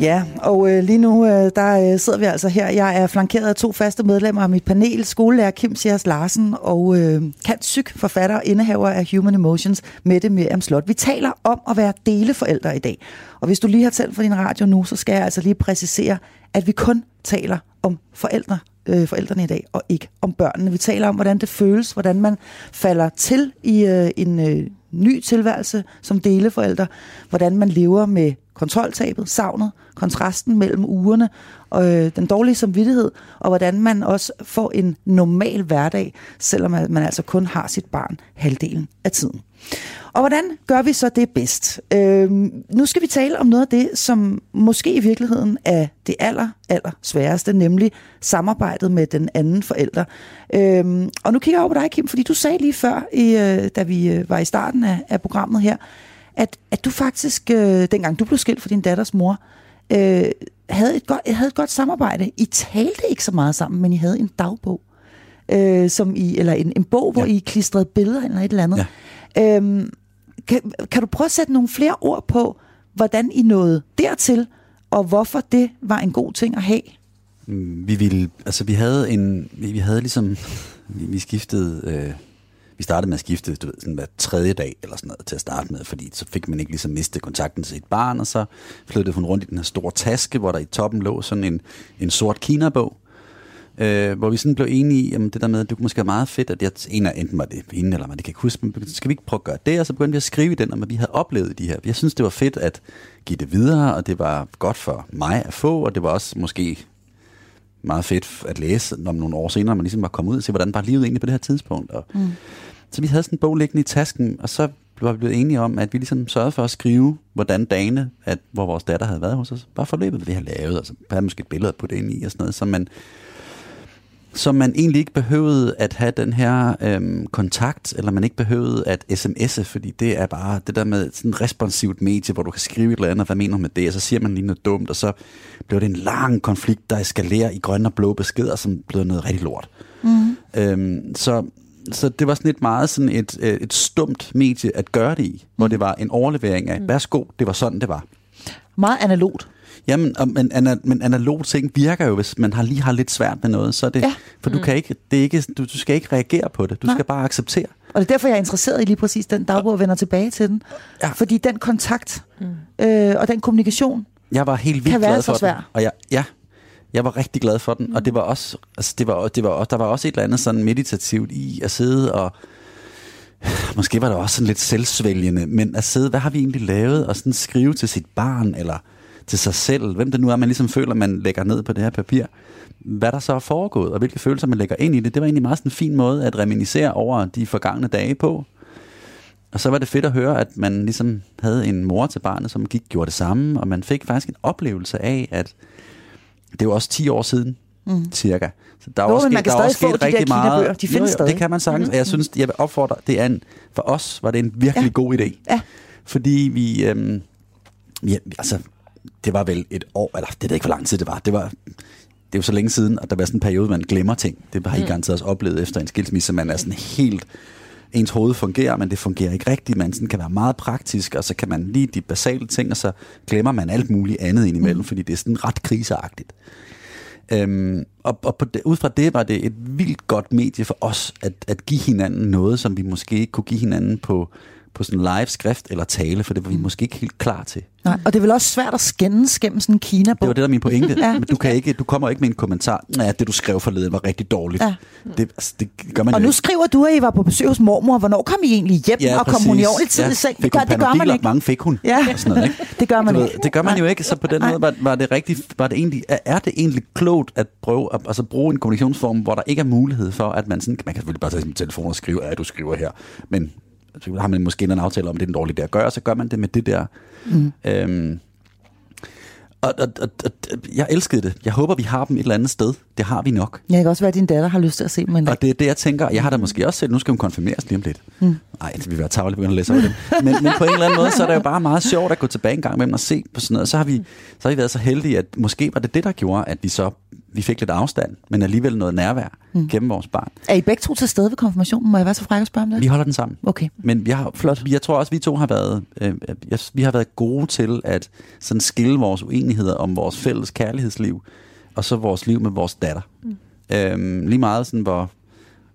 Ja, og øh, lige nu øh, der øh, sidder vi altså her. Jeg er flankeret af to faste medlemmer af mit panel. Skolelærer Kim Sjærs Larsen og øh, Kant Syk, forfatter og indehaver af Human Emotions, Mette Miriam Slot. Vi taler om at være deleforældre i dag. Og hvis du lige har tændt for din radio nu, så skal jeg altså lige præcisere, at vi kun taler om forældre øh, forældrene i dag, og ikke om børnene. Vi taler om, hvordan det føles, hvordan man falder til i øh, en øh, ny tilværelse som deleforældre, hvordan man lever med kontroltabet, savnet, kontrasten mellem ugerne og øh, den dårlige samvittighed, og hvordan man også får en normal hverdag, selvom man altså kun har sit barn halvdelen af tiden. Og hvordan gør vi så det bedst? Øh, nu skal vi tale om noget af det, som måske i virkeligheden er det aller, aller sværeste, nemlig samarbejdet med den anden forælder. Øh, og nu kigger jeg over på dig, Kim, fordi du sagde lige før, i, øh, da vi øh, var i starten af, af programmet her, at, at du faktisk, øh, dengang du blev skilt fra din datters mor, øh, havde, et godt, havde et godt samarbejde. I talte ikke så meget sammen, men I havde en dagbog, øh, som I, eller en, en bog, hvor Ja. I klistrede billeder eller et eller andet. Ja. Øhm, kan, kan du prøve at sætte nogle flere ord på, hvordan I nåede dertil, og hvorfor det var en god ting at have? Mm, Vi ville, altså vi havde en, vi, vi havde ligesom, vi, vi skiftede, øh, vi startede med at skifte, du ved, sådan hver tredje dag eller sådan noget til at starte med, fordi så fik man ikke ligesom mistet kontakten til sit barn, og så flyttede hun rundt i den her store taske, hvor der i toppen lå sådan en, en sort kinabog, øh, hvor vi sådan blev enige i, jamen det der med, at det kunne måske være meget fedt, at jeg, en af enten var det hende, eller man det kan jeg ikke huske, men skal vi ikke prøve at gøre det, og så begyndte vi at skrive i den, om hvad vi havde oplevet de her. Jeg synes, det var fedt at give det videre, og det var godt for mig at få, og det var også måske meget fedt at læse om nogle år senere, man ligesom var kommet ud og se, hvordan var livet egentlig på det her tidspunkt. Og, mm. Så vi havde sådan en bog liggende i tasken, og så var vi blevet enige om, at vi ligesom sørgede for at skrive, hvordan dagene, at, hvor vores datter havde været hos os, bare forløbet, hvad vi har lavet, og så havde måske et billede at putte ind i og sådan noget, så man, så man egentlig ikke behøvede at have den her øhm, kontakt, eller man ikke behøvede at sms'e, fordi det er bare det der med sådan et responsivt medie, hvor du kan skrive et eller andet, og hvad mener du med det, og så siger man lige noget dumt, og så blev det en lang konflikt, der eskalerer i grønne og blå beskeder, som blev noget rigtig lort. Mm. Øhm, så, så det var sådan et meget sådan et, øh, et stumt medie at gøre det i, hvor det var en overlevering af, værsgo, det var sådan, det var. Meget analogt. Jamen, og- men, ana, men analog ting virker jo, hvis man har lige har lidt svært med noget, så er det, Ja. for du kan ikke, det er ikke, du, du skal ikke reagere på det, du Nej. Skal bare acceptere. Og det er derfor, jeg er interesseret i lige præcis den dagbog og vender tilbage til den. Ja. Fordi den kontakt mm. øh, og den kommunikation, Jeg var helt Kan vildt være glad så for svær. den, og jeg, ja, jeg var rigtig glad for den, mm. og det var også, altså det var, det var, også- der var også et eller andet sådan meditativt i at sidde og, måske var det også sådan lidt selvsvælgende, men at sidde, hvad har vi egentlig lavet, og sådan skrive til sit barn, eller til sig selv, hvem det nu er, man ligesom føler, man lægger ned på det her papir, hvad der så er foregået, og hvilke følelser man lægger ind i det, det var egentlig meget sådan en fin måde at reminiscere over de forgangne dage på. Og så var det fedt at høre, at man ligesom havde en mor til barnet, som gik gjorde det samme, og man fik faktisk en oplevelse af, at det var også 10 år siden, mm. cirka. Så der er Jo, også men man sket, kan der er stadig også få sket de der rigtig meget. De findes stadig. det kan man sagtens. Mm. Jeg synes, jeg vil opfordre, det er en, for os var det en virkelig Ja. ja. god idé. Ja. Fordi vi, øhm, vi, altså, det var vel et år, eller det er ikke, hvor lang tid det var. Det var, det er jo så længe siden, at der var sådan en periode, man glemmer ting. Det har I garanteret også oplevet efter en skilsmisse, man er sådan helt ens hoved fungerer, men det fungerer ikke rigtigt. Man sådan kan være meget praktisk, og så kan man lige de basale ting, og så glemmer man alt muligt andet indimellem, mm. fordi det er sådan ret kriseagtigt. Øhm, og og på det, ud fra det var det et vildt godt medie for os, at, at give hinanden noget, som vi måske ikke kunne give hinanden på, på sådan live skrift eller tale, for det var vi måske ikke helt klar til. Nej, og det er vel også svært at skændes gennem sådan en Kina-bog. Det var det, der er min pointe. Ja. *laughs* ja. Men du, kan ikke, du kommer ikke med en kommentar, at det du skrev forleden var rigtig dårligt. Ja. Ja. Det, altså, det gør man Og nu ikke. skriver du, at I var på besøg hos mormor. Hvornår kom I egentlig hjem, og kom hun i ordentlig tid i seng? Det Fik gør, hun det gør man ikke. Mange fik hun. Ja. Sådan noget, ikke? *laughs* Det gør man Du ikke. Ved, det gør man jo ikke, så på den Nej. måde var, var det rigtig, var det egentlig, er- er det egentlig klogt at prøve at altså bruge en kommunikationsform, hvor der ikke er mulighed for, at man sådan, man kan selvfølgelig bare tage sin telefon og skrive, at du skriver her, men så har man måske en aftale om, det er en dårlig idé at gøre, så gør man det med det der. Mm. Øhm, Og, og, og, og jeg elskede det. Jeg håber, vi har dem et eller andet sted. Det har vi nok. Jeg kan også være, at din datter har lyst til at se dem en dag. Og det er det, jeg tænker. Jeg har da måske også set, nu skal hun konfirmeres lige om lidt. Nej, mm. det vil være tavligt at begynde at læse over det. Men, men på en eller anden måde, så er det jo bare meget sjovt at gå tilbage en gang med dem og se på sådan noget. Så har, vi, så har vi været så heldige, at måske var det det, der gjorde, at vi så vi fik lidt afstand, men alligevel noget nærvær mm. gennem vores barn. Er I begge to til stede ved konfirmationen? Må jeg være så fræk at spørge om det? Vi holder den sammen. Okay. Men vi har, Flot. jeg tror også, vi to har været, øh, vi har været gode til at sådan skille vores uenigheder om vores fælles kærlighedsliv, og så vores liv med vores datter. Mm. Øhm, lige meget sådan, hvor,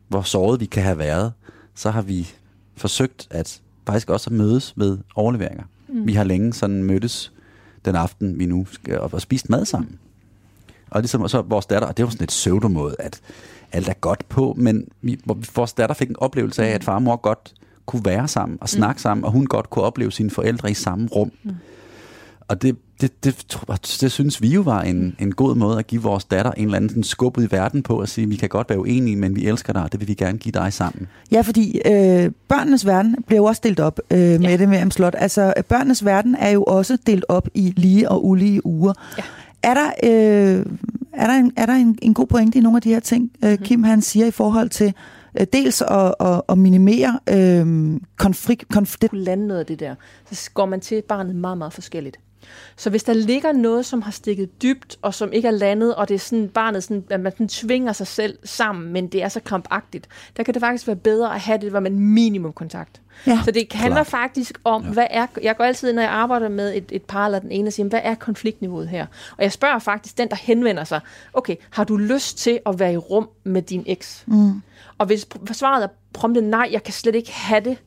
hvor såret vi kan have været, så har vi forsøgt at faktisk også at mødes med overleveringer. Mm. Vi har længe sådan mødtes den aften, vi nu skal op og spise mad sammen. Og ligesom og så vores datter, og det var sådan et pseudomåde, at alt er godt på, men vi, hvor vores datter fik en oplevelse af, at far og mor godt kunne være sammen og snakke mm. sammen, og hun godt kunne opleve sine forældre i samme rum. Mm. Og det, det, det, det, synes vi jo var en, en god måde at give vores datter en eller anden sådan skub ud i verden på, at sige, vi kan godt være uenige, men vi elsker dig, og det vil vi gerne give dig sammen. Ja, fordi øh, børnenes verden bliver jo også delt op øh, med ja. det med Slot. Altså, børnenes verden er jo også delt op i lige og ulige uger. Ja. Er der, øh, er der, en, er der en, en god pointe i nogle af de her ting, øh, mm-hmm. Kim han siger i forhold til øh, dels at, at, at minimere øh, konflikt, konflikt. lande noget af det der, så går man til barnet meget, meget forskelligt. Så hvis der ligger noget, som har stikket dybt, og som ikke er landet, og det er sådan, barnet sådan, at man sådan tvinger sig selv sammen, men det er så krampagtigt, der kan det faktisk være bedre at have det, hvor man minimum kontakt. Ja. Så det handler Klar. faktisk om, ja. hvad er, jeg går altid, når jeg arbejder med et, et par eller den ene, og siger, hvad er konfliktniveauet her? Og jeg spørger faktisk den, der henvender sig, okay, har du lyst til at være i rum med din eks? Mm. Og hvis svaret er prompte, nej, jeg kan slet ikke have det,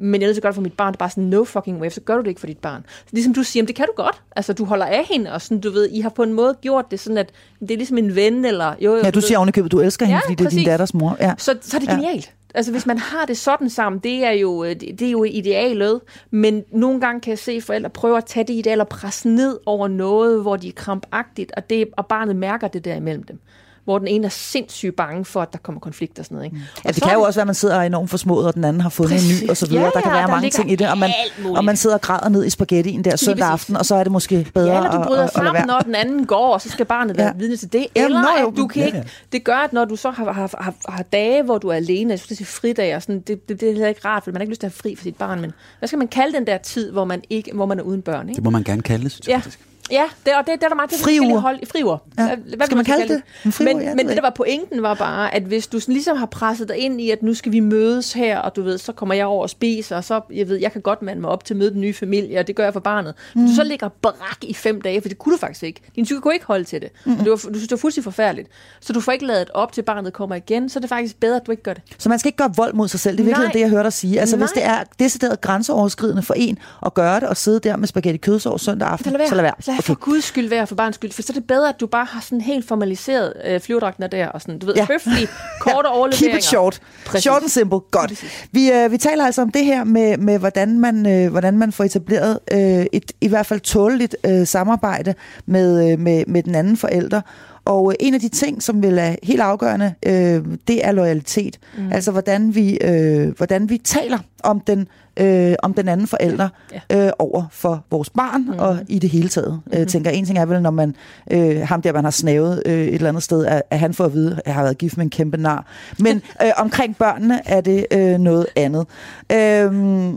men jeg er det for mit barn, det er bare sådan, no fucking way, så gør du det ikke for dit barn. Så ligesom du siger, det kan du godt. Altså, du holder af hende, og sådan, du ved, I har på en måde gjort det sådan, at det er ligesom en ven, eller jo, jo Ja, du, du siger ovenikøbet, du elsker hende, ja, fordi det er din datters mor. Ja. Så, så er det genialt. Ja. Altså, hvis man har det sådan sammen, det er jo, det, det er jo idealet, men nogle gange kan jeg se forældre prøve at tage det ideal og presse ned over noget, hvor de er krampagtigt, og, det, og barnet mærker det der imellem dem hvor den ene er sindssygt bange for, at der kommer konflikt og sådan noget. Ikke? Og ja, det kan jo også være, at man sidder enormt forsmået, og den anden har fundet Præcis. en ny, og så videre. Ja, ja, der kan være der mange ting i det, og man, og man sidder og græder ned i spaghettien der søndag aften, og så er det måske bedre ja, eller du bryder at, sammen, at når den anden går, og så skal barnet være ja. vidne til det. Eller ja, at du kan ikke, det gør, at når du så har, har, har, har dage, hvor du er alene, jeg skulle sige fridag, og sådan, det, det, det, er heller ikke rart, for man har ikke lyst til at have fri for sit barn, men hvad skal man kalde den der tid, hvor man, ikke, hvor man er uden børn? Ikke? Det må man gerne kalde det, synes jeg ja. faktisk. Ja, det, og det, det er der meget til friuger. hold i friuger. Ja. Hvad Skal man kalde det? det? Friuger, men, ja, men det, der var pointen, var bare, at hvis du ligesom har presset dig ind i, at nu skal vi mødes her, og du ved, så kommer jeg over og spiser, og så, jeg ved, jeg kan godt mande mig op til at møde den nye familie, og det gør jeg for barnet. Mm. Men du så ligger brak i fem dage, for det kunne du faktisk ikke. Din psyke kunne ikke holde til det. Mm. Du, du synes, det var fuldstændig forfærdeligt. Så du får ikke lavet op til barnet kommer igen, så er det faktisk bedre, at du ikke gør det. Så man skal ikke gøre vold mod sig selv. Det er virkelig det, jeg hørte dig sige. Altså, Nej. hvis det er decideret grænseoverskridende for en at gøre det, og sidde der med spaghetti kødsovs søndag aften, så lad være. Så lad være. Okay. For guds skyld være for barns skyld, for så er det bedre, at du bare har sådan helt formaliseret øh, flyverdragten der, og sådan, du ved, ja. høflige, *laughs* korte ja. overleveringer. Keep it short. Præcis. Short and simple. Godt. Vi, øh, vi taler altså om det her med, med hvordan, man, øh, hvordan man får etableret øh, et i hvert fald tåleligt øh, samarbejde med, øh, med, med den anden forælder, og øh, en af de ting, som vil er helt afgørende, øh, det er loyalitet. Mm. Altså hvordan vi, øh, hvordan vi taler om den, øh, om den anden forælder ja. øh, over for vores barn mm. og i det hele taget. Mm. Øh, tænker, en ting er vel, når man øh, ham der, man har snavet øh, et eller andet sted, at, at han får at vide, at jeg har været gift med en kæmpe nar. Men *laughs* øh, omkring børnene er det øh, noget andet. Øh,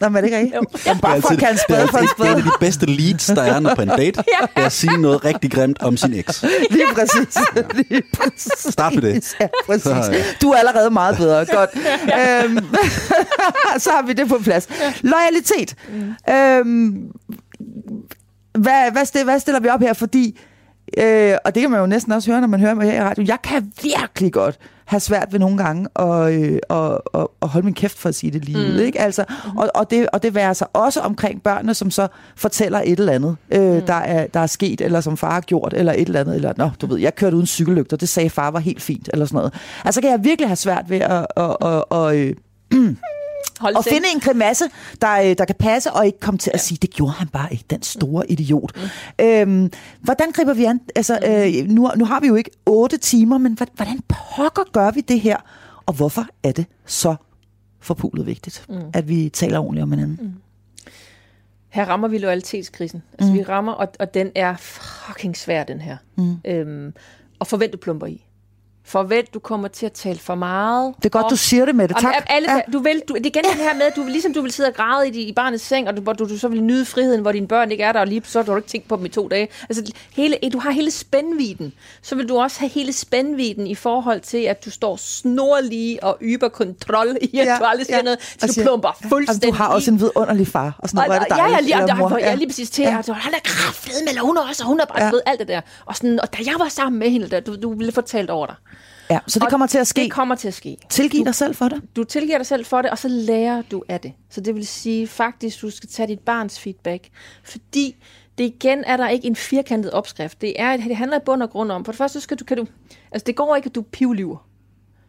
Nå, men er det ikke rigtigt? Jamen, bare for at kalde spade for en spade. Det er en af de bedste leads, der er på en date, *laughs* ja. er at sige noget rigtig grimt om sin eks. *laughs* Lige præcis. Lige præcis. Start med det. *laughs* Ja, præcis. Så, ja. Du er allerede meget bedre. Godt. øhm, så har vi det på plads. Loyalitet. Mm. Øhm, hvad, hvad, stiller, hvad stiller vi op her? Fordi Øh, og det kan man jo næsten også høre, når man hører mig her i radio. Jeg kan virkelig godt have svært ved nogle gange at, øh, at, at, at holde min kæft for at sige det lige mm. ud. Ikke? Altså, mm. og, og, det, og det værer sig også omkring børnene, som så fortæller et eller andet, øh, mm. der, er, der er sket, eller som far har gjort, eller et eller andet. Eller, Nå, du ved, jeg kørte uden cykellygter, det sagde far var helt fint, eller sådan noget. Altså kan jeg virkelig have svært ved at... at, at, at, at øh, *clears throat* Hold og finde en kremasse, der, øh, der kan passe, og ikke komme til at sige, det gjorde han bare ikke, den store idiot. Mm. Øhm, hvordan griber vi an? Altså, øh, nu, nu har vi jo ikke otte timer, men hvordan pokker gør vi det her? Og hvorfor er det så forpulet vigtigt, mm. at vi taler ordentligt om hinanden? Mm. her rammer vi loyalitetskrisen. Altså, mm. vi rammer, og, og den er fucking svær, den her. Mm. Øhm, og forvent, du plumper i. Forvent, du kommer til at tale for meget. Det er godt, og, du siger det med det. og Tak. Alle, Ja. du vil, du, det er igen den her med, at du, ligesom du vil sidde og græde i, i barnets seng, og du, hvor du, du så vil nyde friheden, hvor dine børn ikke er der, og lige så har du ikke tænkt på dem i to dage. Altså, hele, du har hele spændviden. Så vil du også have hele spændviden i forhold til, at du står snorlige og yber kontrol i, at du aldrig siger noget. Og Så siger, du plumper ja, fuldstændig du har også en vidunderlig far. Og sådan noget, hvor er det ja, ja, dejligt. lige, ja, mor. ja. lige præcis til. Ja. Ja. Altså, han er kraftedeme, eller hun er også, og hun er bare Ja. ja. alt det der. Og, sådan, og da jeg var sammen med hende, der, du, du ville få talt over dig. Ja, så det Og kommer til at ske. Det kommer til at ske. Tilgiv dig selv for det. Du tilgiver dig selv for det, og så lærer du af det. Så det vil sige faktisk, du skal tage dit barns feedback. Fordi det igen er der ikke en firkantet opskrift. Det, er, det handler i bund og grund om, for det første skal du, kan du, altså det går ikke, at du pivliver.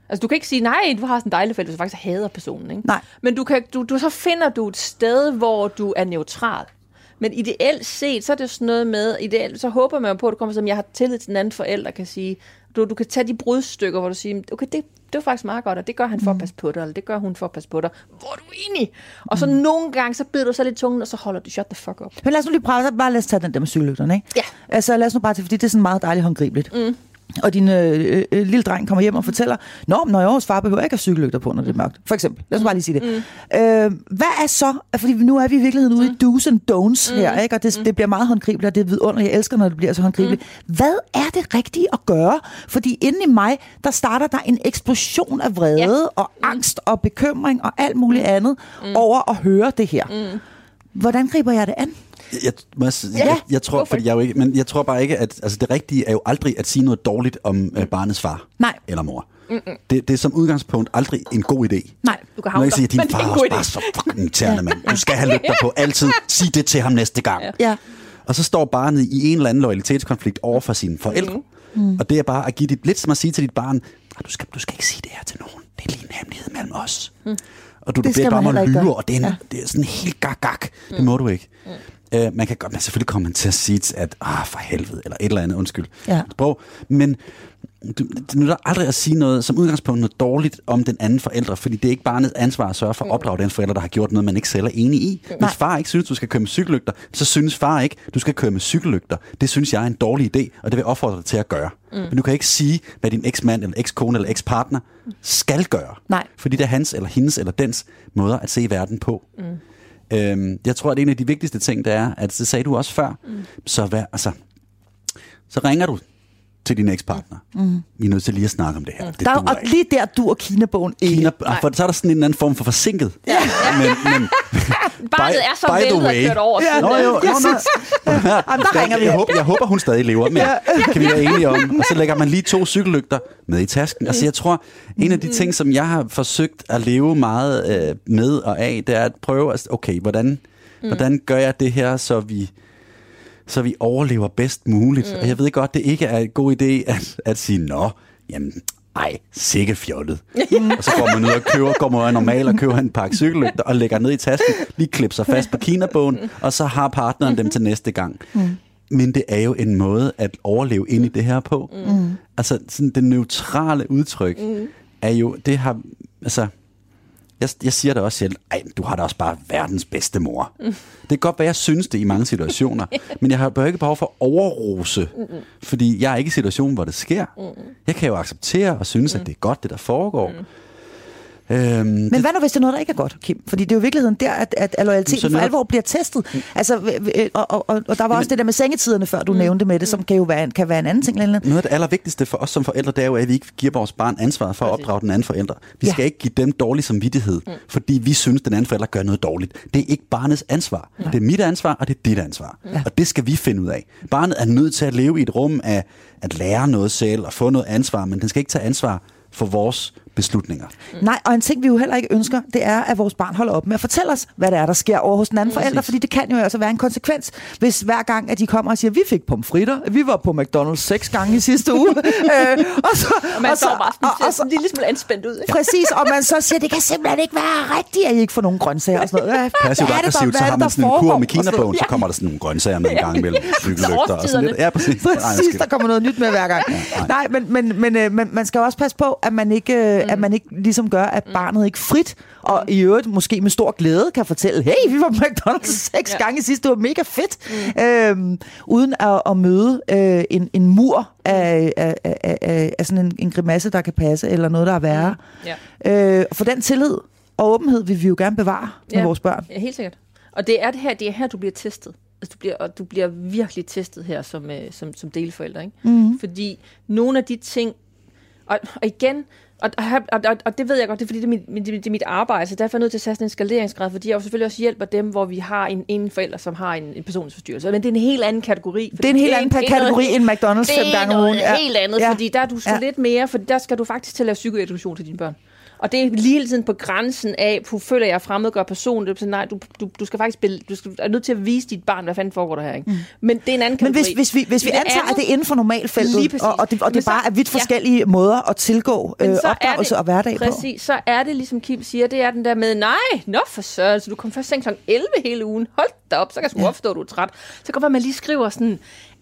Altså du kan ikke sige, nej, du har sådan en dejlig fælde, hvis du faktisk hader personen. Ikke? Nej. Men du kan, du, du, så finder du et sted, hvor du er neutral. Men ideelt set, så er det sådan noget med, ideelt, så håber man på, at du kommer som, jeg har tillid til den anden forælder, kan sige, du, du kan tage de brudstykker, hvor du siger, okay, det, det var faktisk meget godt, og det gør han for at passe på dig, eller det gør hun for at passe på dig. Hvor er du enig? Og så nogle gange, så bider du så lidt tungen, og så holder du shut the fuck up. Men lad os nu lige prøve, bare lad os tage den der med cykellygterne, ikke? Ja. Altså lad os nu bare tage, fordi det er sådan meget dejligt håndgribeligt. Mm. Og din øh, øh, lille dreng kommer hjem og fortæller, Nå, når jeg hos far behøver ikke have cykellygter på, når det er mørkt. For eksempel. Lad os bare lige sige det. Mm. Øh, hvad er så, fordi nu er vi i virkeligheden ude i do's and don'ts mm. her, ikke? og det, det bliver meget håndgribeligt, og det er vidunderligt. Jeg elsker, når det bliver så håndgribeligt. Mm. Hvad er det rigtige at gøre? Fordi inde i mig, der starter der en eksplosion af vrede Ja. og angst og bekymring og alt muligt andet mm. over at høre det her. Mm. Hvordan griber jeg det an? Jeg, må jeg, ja, Ja, jeg, jeg tror, fordi jeg er jo ikke, men jeg tror bare ikke, at altså det rigtige er jo aldrig at sige noget dårligt om øh, barnets far Nej. eller mor. Det, det er som udgangspunkt aldrig en god idé. Nej, Du kan havne jeg siger, at din far er også bare så fucking irriterende, mand. Du skal have lygter på altid. Sig det til ham næste gang. Ja. Og så står barnet i en eller anden loyalitetskonflikt over for sine forældre. Mm. Og det er bare at give dit, lidt som at sige til dit barn, "Ah, du skal, du skal ikke sige det her til nogen. Det er lige en hemmelighed mellem os. Mm. Og du, du Det beder bare man om at heller ikke lyve, gøre. og det er, en, Ja. ja. det er sådan helt gak-gak. Mm. Det må du ikke. Mm. Uh, man kan godt, men selvfølgelig kommer man til at sige, at ah, for helvede, eller et eller andet, undskyld. Ja. Sprog. Men du, det nytter aldrig at sige noget, som udgangspunkt noget dårligt om den anden forælder, fordi det er ikke barnets ansvar at sørge for at opdrage den forælder, der har gjort noget, man ikke selv er enig i. Hvis Nej. far ikke synes, du skal køre med cykellygter, så synes far ikke, du skal køre med cykellygter. Det synes jeg er en dårlig idé, og det vil jeg opfordre dig til at gøre. Mm. Men du kan ikke sige, hvad din eksmand, eller ekskone, eller ekspartner skal gøre. Nej. Fordi det er hans, eller hendes, eller dens måder at se verden på. Mm. Øhm, jeg tror, at en af de vigtigste ting, det er, at det sagde du også før, mm. så, vær, altså, så ringer du til din ekspartner. Mm. Vi er nødt til lige at snakke om det her. Det Der, og ikke. lige der du og Kina-bogen ikke. Kina, for, så er der sådan en anden form for forsinket. Ja. Men, men, *laughs* Barnet er så væltet og kørt over. Ja. Nå, jo, Jeg nå, nå. *laughs* Jamen, der ringer vi. Jeg håber, jeg håber, hun stadig lever, men kan vi være enige om. Og så lægger man lige to cykellygter med i tasken. Altså, jeg tror, en af de ting, som jeg har forsøgt at leve meget øh, med og af, det er at prøve at, okay, hvordan, hvordan gør jeg det her, så vi så vi overlever bedst muligt. Mm. Og jeg ved godt, det ikke er en god idé at, at sige, nå, jamen, ej, sikke fjollet. *laughs* og så går man ud og køber, går man normalt og køber en pakke cykellygter og lægger ned i tasken, lige klipper sig fast på kinabogen, og så har partneren dem til næste gang. Mm. Men det er jo en måde at overleve ind i det her på. Mm. Altså, sådan det neutrale udtryk mm. er jo, det har, altså, jeg, jeg siger det også selv, ej, du har da også bare verdens bedste mor. Mm. Det kan godt være, jeg synes det i mange situationer, men jeg har bare ikke behov for at overrose, mm. fordi jeg er ikke i situationen, hvor det sker. Mm. Jeg kan jo acceptere og synes, mm. at det er godt, det der foregår. Mm. Øhm, Men hvad nu, hvis det er noget, der ikke er godt, Kim? Fordi det er jo i virkeligheden der, at, at, at loyaliteten for alvor bliver testet. Altså, v- v- og, og, og, og der var også det der med sengetiderne, før du nævnte med det, som kan jo være, kan være en anden ting. Eller andet. Noget af det allervigtigste for os som forældre, det er jo, at vi ikke giver vores barn ansvaret for at opdrage den anden forælder. Vi Ja. skal ikke give dem dårlig samvittighed, mm. fordi vi synes, den anden forælder gør noget dårligt. Det er ikke barnets ansvar. Det er mit ansvar, og det er dit ansvar. Ja. Og det skal vi finde ud af. Barnet er nødt til at leve i et rum af at lære noget selv og få noget ansvar, men den skal ikke tage ansvar for vores beslutninger. Nej, og en ting, vi jo heller ikke ønsker, det er, at vores barn holder op med at fortælle os, hvad det er, der sker over hos den anden forælder, fordi det kan jo altså være en konsekvens, hvis hver gang, at de kommer og siger, vi fik pomfritter, vi var på McDonald's seks gange i sidste uge, *laughs* øh, og så... Og man og så, bare sådan, og, og, sådan en lille smule anspændt ud. Ikke? Præcis, og man så siger, det kan simpelthen ikke være rigtigt, at I ikke får nogen grøntsager og sådan noget. Hvad, *laughs* Passivt hvad er det, der- så har man sådan en kur med kinabånd, så kommer der sådan nogle grøntsager med en gang imellem cykellygter og sådan lidt. Ja, præcis. Præcis, der kommer noget nyt med hver gang. Nej, men, men, men, øh, men man skal jo også passe på, at man ikke, øh, mm. at man ikke ligesom gør, at barnet ikke frit, og i øvrigt måske med stor glæde kan fortælle, hey, vi var på McDonald's seks Ja. gange sidst, det var mega fedt, mm. øhm, uden at, at møde øh, en, en mur af, af, af, af, af sådan en, en grimasse, der kan passe, eller noget, der er værre. Ja. Øh, for den tillid og åbenhed vil vi jo gerne bevare med Ja. vores børn. Ja, helt sikkert. Og det er det her, det er her, du bliver testet. Altså, du bliver, og du bliver virkelig testet her som, øh, som, som delforælder. Ikke? Mm. Fordi nogle af de ting, og, og igen, og, og, og, og det ved jeg godt, det er fordi, det er mit, mit, det er mit arbejde, så derfor er jeg nødt til at sætte en skaleringsgrad, fordi jeg jo selvfølgelig også hjælper dem, hvor vi har en, en forælder, som har en, en personlighedsforstyrrelse. Men det er en helt anden kategori. Det er en helt anden det er kategori noget- end McDonald's det fem er gange om noget ugen. Ja. helt andet, Ja. fordi der er du skal Ja. ja. lidt mere, for der skal du faktisk til at lave psykoedukation til dine børn. Og det er lige hele tiden på grænsen af, du føler jeg fremmedgør personen. Det er sådan, nej, du, du, du skal faktisk bel- du skal, er nødt til at vise dit barn, hvad fanden foregår der her. Ikke? Mm. Men det er en anden Men kategori. hvis, hvis vi, hvis vi antager, andet- at det er inden for normalfeltet, præcis. og, og det, og det Men bare så- er vidt ja. forskellige måder at tilgå øh, Men så opdragelse det- og hverdag på. Præcis, så er det ligesom Kim siger, det er den der med, nej, nå for søren, så du kom først seng kl. 11 hele ugen, hold da op, så kan jeg sgu ja. forstå, at du er træt. Så kan man lige skriver sådan,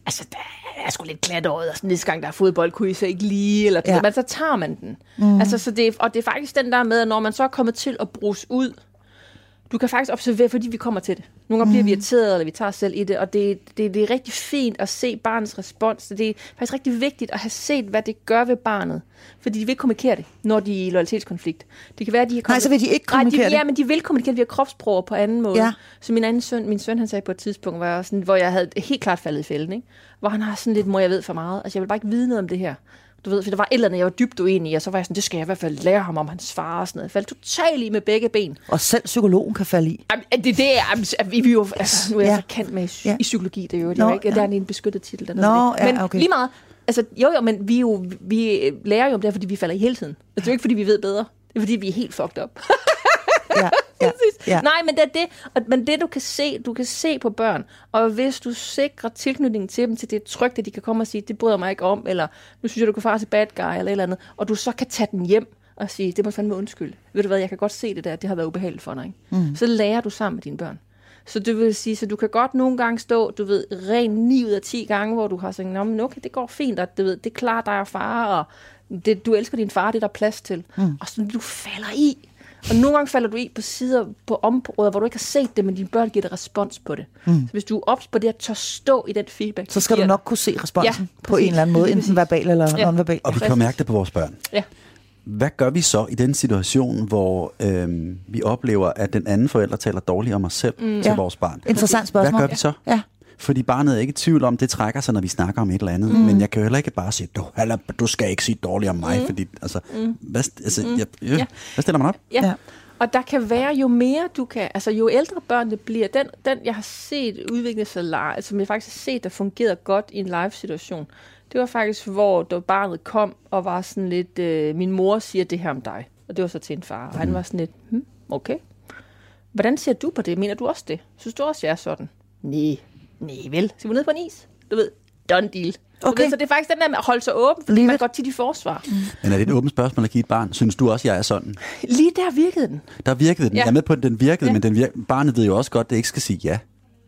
altså, der er sgu lidt glat over, og sådan, næste gang der er fodbold, kunne I så ikke lige, eller Ja. men så tager man den. Mm. Altså, så det, og det er faktisk den der med, at når man så er kommet til at bruges ud, du kan faktisk observere, fordi vi kommer til det. Nogle gange bliver vi irriteret, eller vi tager os selv i det, og det, det, det er rigtig fint at se barnets respons. Det er faktisk rigtig vigtigt at have set, hvad det gør ved barnet. Fordi de vil kommunikere det, når de er i loyalitetskonflikt. Det kan være, at de har Nej, så vil de ikke kommunikere Nej, de. Ja, men de vil kommunikere via kropsprog på anden måde. Ja. Så min anden søn, min søn, han sagde på et tidspunkt, jeg, sådan, hvor jeg havde helt klart faldet i fælden, ikke? hvor han har sådan lidt, mor, jeg ved for meget. Altså, jeg vil bare ikke vide noget om det her. Du ved, for der var et eller andet, jeg var dybt uenig i, og så var jeg sådan, det skal jeg i hvert fald lære ham om hans far og sådan noget. Jeg faldt totalt i med begge ben. Og selv psykologen kan falde i. Jamen, det, det er, vi, vi jo, altså, nu er jeg Ja. så kendt med i, Ja. i psykologi, det er jo, det er ikke, ja. der er en beskyttet titel. Der er Nå, det. ja, Men okay. lige meget, altså, jo jo, men vi, jo, vi lærer jo om det, her, fordi vi falder i hele tiden. Altså, det er jo ikke, fordi vi ved bedre. Det er, fordi vi er helt fucked up. *laughs* Ja, ja, *laughs* ja. Nej, men det er det, og, men det du kan se, du kan se på børn, og hvis du sikrer tilknytningen til dem, til det tryk, at de kan komme og sige, det bryder mig ikke om, eller nu synes jeg, du kan far til bad guy, eller et eller andet, og du så kan tage den hjem og sige, det må fandme undskylde. Ved du hvad, jeg kan godt se det der, det har været ubehageligt for dig. Ikke? Mm. Så lærer du sammen med dine børn. Så det vil sige, så du kan godt nogle gange stå, du ved, ren 9 ud af 10 gange, hvor du har sagt, Nå, men okay, det går fint, og du ved, det er klart dig og far, og det, du elsker din far, det er der plads til. Mm. Og så du falder i. Og nogle gange falder du i på sider, på områder, hvor du ikke har set det, men dine børn giver dig respons på det. Mm. Så hvis du er ops på det, at tør stå i den feedback, Så skal du nok kunne se responsen Ja, på en eller anden måde, enten verbal eller Ja. nonverbal. Og vi kan mærke det på vores børn. Ja. Hvad gør vi så i den situation, hvor øhm, vi oplever, at den anden forælder taler dårligt om os selv mm. til Ja. vores barn? Interessant Hvad spørgsmål. gør vi så? Ja. Fordi barnet er ikke i tvivl om, det trækker sig, når vi snakker om et eller andet. Mm. Men jeg kan jo heller ikke bare sige, du, eller, du skal ikke sige dårligt om mig, mm. fordi, altså, mm. hvad, altså mm. jeg, øh, Ja. hvad stiller man op? Ja. Ja. Og der kan være, jo mere du kan, altså jo ældre børnene bliver, den, den jeg har set udvikle sig altså som jeg faktisk har set, der fungerede godt i en live-situation, det var faktisk, hvor da barnet kom og var sådan lidt, øh, min mor siger det her om dig. Og det var så til en far. Og han var sådan lidt, hm, okay. Hvordan ser du på det? Mener du også det? Synes du også, jeg er sådan? Nej, nej vel. Skal vi ned på en is? Du ved, done deal. Okay. Ved, så det er faktisk den der med at holde sig åben, fordi Leave man it. går tit i forsvar. Mm. Men er det et åbent spørgsmål at give et barn? Synes du også, jeg er sådan? Lige der virkede den. Der virkede den. Ja. Ja. Jeg er med på, at den virkede, ja. Ja. men den vir- barnet ved jo også godt, at det ikke skal sige ja.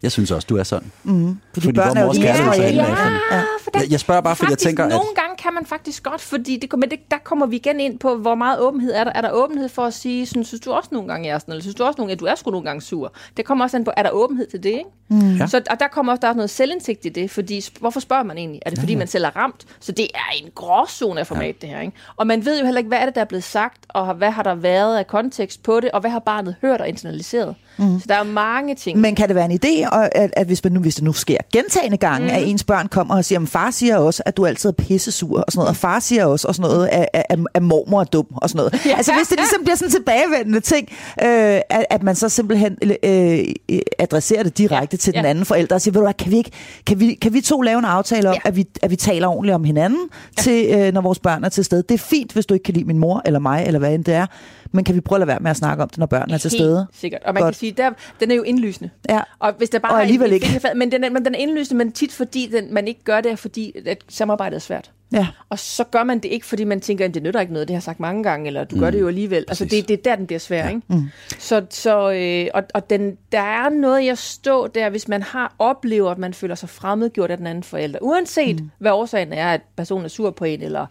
Jeg synes også, du er sådan. Mm. Fordi, Fordi børn er jo. Ja. Ja, for der, Jeg- jeg spørger bare, fordi jeg tænker, at- Nogle gange kan man faktisk godt, fordi det, men det, der kommer vi igen ind på, hvor meget åbenhed er der. Er der åbenhed for at sige, sådan, synes du også nogle gange, jeg er sådan, eller synes du også nogle gange, at du er sgu nogle gange sur? Det kommer også an på, er der åbenhed til det, ikke? Mm. Ja. Så, og der kommer også der er noget selvindsigt i det, fordi hvorfor spørger man egentlig? Er det fordi, man selv er ramt? Så det er en gråzone af format, ja. det her, ikke? Og man ved jo heller ikke, hvad er det, der er blevet sagt, og hvad har der været af kontekst på det, og hvad har barnet hørt og internaliseret? Mm. Så der er mange ting. Men kan det være en idé, at, at hvis, man nu, hvis det nu sker gentagende gange, mm. at ens børn kommer og siger, at far siger også, at du altid er pissesur og sådan noget, og far siger også og sådan noget, at, at, at, mormor er dum og sådan noget. Ja. Altså hvis det ligesom bliver sådan en tilbagevendende ting, øh, at, at man så simpelthen øh, øh, adresserer det direkte Ja. til den Ja. anden forælder og siger, ved du hvad, kan vi, ikke, kan vi, kan vi to lave en aftale om, Ja. at, vi, at vi taler ordentligt om hinanden, ja. til, øh, når vores børn er til stede. Det er fint, hvis du ikke kan lide min mor eller mig, eller hvad end det er, men kan vi prøve at lade være med at snakke om det, når børnene er til stede? Helt sikkert. Og man Godt. kan sige, der, den er jo indlysende. Ja. Og, hvis der bare Og alligevel en, ikke. fingerfad- Men den, er, men den er indlysende, men tit fordi den, man ikke gør det, fordi at samarbejdet er svært. Ja. Og så gør man det ikke, fordi man tænker, at det nytter ikke noget, det har jeg sagt mange gange, eller du mm. gør det jo alligevel. Altså Præcis. det, det er der, den bliver svær, ja. ikke? Mm. Så, så øh, og, og den, der er noget, jeg stå der, hvis man har oplever, at man føler sig fremmedgjort af den anden forælder. Uanset mm. hvad årsagen er, at personen er sur på en, eller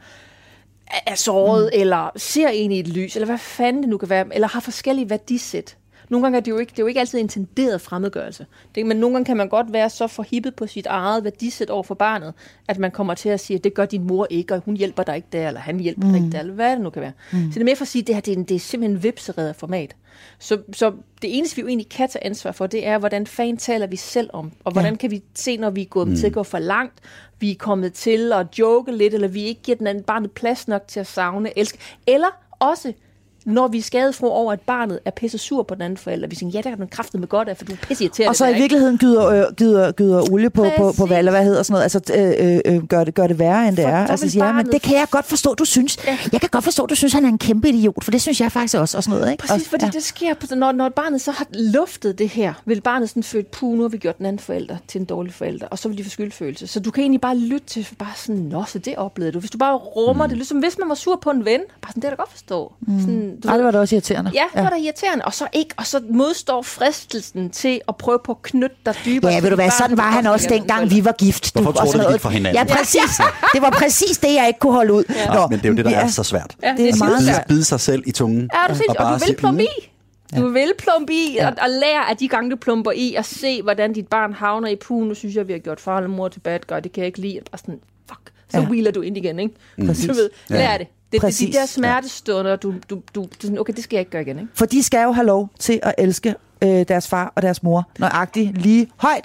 er såret, mm. eller ser en i et lys, eller hvad fanden det nu kan være, eller har forskellige værdisæt. Nogle gange er det jo ikke, det er jo ikke altid intenderet fremmedgørelse. Det, men nogle gange kan man godt være så forhippet på sit eget værdisæt over for barnet, at man kommer til at sige, at det gør din mor ikke, og hun hjælper dig ikke der, eller han hjælper mm. dig ikke der, eller hvad det nu kan være. Mm. Så det er mere for at sige, at det her det er, en, det er simpelthen en vipsereder format. Så, så det eneste, vi jo egentlig kan tage ansvar for, det er, hvordan fan taler vi selv om, og hvordan ja. kan vi se, når vi er gået mm. til at gå for langt, vi er kommet til at joke lidt, eller vi ikke giver den anden barnet plads nok til at savne, elske, eller også når vi er skadesfro over, at barnet er pisse sur på den anden forælder. Vi siger, ja, der kan den kraftet med godt af, for du er pisse irriterende. Og så i virkeligheden gyder, øh, gyder, gyder olie på, på, på, hvad, eller hvad hedder sådan noget. Altså øh, øh, gør, det, gør det værre, end det er. Altså siger, ja, men det kan jeg godt forstå, du synes. Ja. Jeg kan godt forstå, du synes, han er en kæmpe idiot, for det synes jeg faktisk også. Og sådan noget, ikke? Præcis, fordi ja. det sker, når, når barnet så har luftet det her, vil barnet sådan føle, puh, nu har vi gjort den anden forælder til en dårlig forælder, og så vil de få skyldfølelse. Så du kan egentlig bare lytte til, bare sådan, nå, så det oplevede du. Hvis du bare rummer mm. det, ligesom hvis man var sur på en ven, bare sådan, det er da godt forstå. Mm. Sådan, du Ej, det var det også irriterende. Ja, det var da irriterende. Og så, ikke, og så modstår fristelsen til at prøve på at knytte dig dybere. Ja, ved du hvad, sådan var han også dengang, vi var gift. Hvorfor du, det gik for hinanden? Ja, præcis. Det var præcis det, jeg ikke kunne holde ud. Ja. Nå, men det er jo det, der er så svært. Ja, det er meget svært. Bide sig selv i tungen. Ja, du og, og du vil plumpe i. Du vil plumpe i, ja. og, og lære af de gange, du plumper i, og se, hvordan dit barn havner i pugen. Nu synes jeg, vi har gjort far eller mor til bad guy. Det kan jeg ikke lide. Bare sådan, fuck. Så ja. wheeler du ind igen, ikke? Mm. Præcis. Du ved, lær ja. det. Det er de der smertestunder, du, du, du, du, okay, det skal jeg ikke gøre igen, ikke? For de skal jo have lov til at elske øh, deres far og deres mor nøjagtigt lige højt.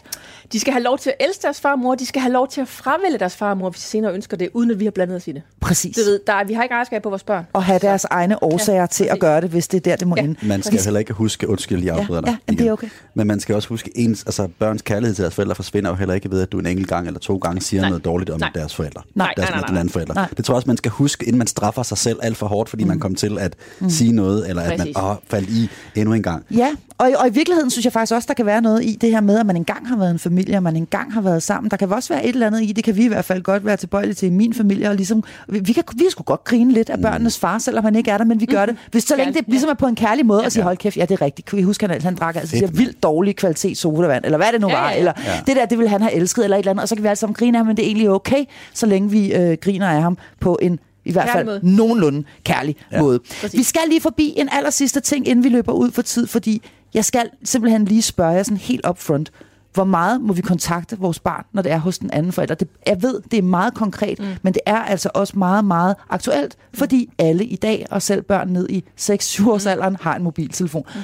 De skal have lov til at elske deres far og mor, de skal have lov til at fravælge deres far og mor, hvis de senere ønsker det, uden at vi har blandet os i det. Præcis. Du ved, der, vi har ikke ejerskab på vores børn. Og have deres egne årsager ja, til at gøre det, hvis det er der, det må ja. ende. Man skal præcis. heller ikke huske, undskyld, jeg afbryder ja, ja, det er okay. Men man skal også huske, ens, altså børns kærlighed til deres forældre forsvinder jo heller ikke ved, at du en enkelt gang eller to gange siger nej. noget dårligt om nej. deres forældre. Nej, deres, nej, nej, nej. anden forældre. Nej. Det tror jeg også, man skal huske, inden man straffer sig selv alt for hårdt, fordi mm. man kom til at mm. sige noget, eller at man åh, faldt i endnu en gang. Ja, og, og i virkeligheden synes jeg faktisk også, der kan være noget i det her med, at man engang har været en familie, og man engang har været sammen. Der kan også være et eller andet i, det kan vi i hvert fald godt være tilbøjelige til i min familie, og ligesom, vi, vi kan vi skulle godt grine lidt af børnenes far, selvom han ikke er der, men vi gør det. Hvis så længe det ligesom er på en kærlig måde, ja, og hold kæft, ja, det er rigtigt. Kan vi huske, han, han drak altså vildt dårlig kvalitet sodavand, eller hvad det nu var, ja, ja. eller ja. det der, det ville han have elsket, eller et eller andet, og så kan vi alle sammen grine af ham, men det er egentlig okay, så længe vi øh, griner af ham på en i hvert fald måde. nogenlunde kærlig ja. måde. Præcis. Vi skal lige forbi en aller sidste ting, inden vi løber ud for tid, fordi jeg skal simpelthen lige spørge jer sådan helt up front. Hvor meget må vi kontakte vores barn, når det er hos den anden forælder? Det, jeg ved, det er meget konkret, mm. men det er altså også meget, meget aktuelt, mm. fordi alle i dag, og selv børn ned i 6-7 års mm. alderen, har en mobiltelefon. Mm.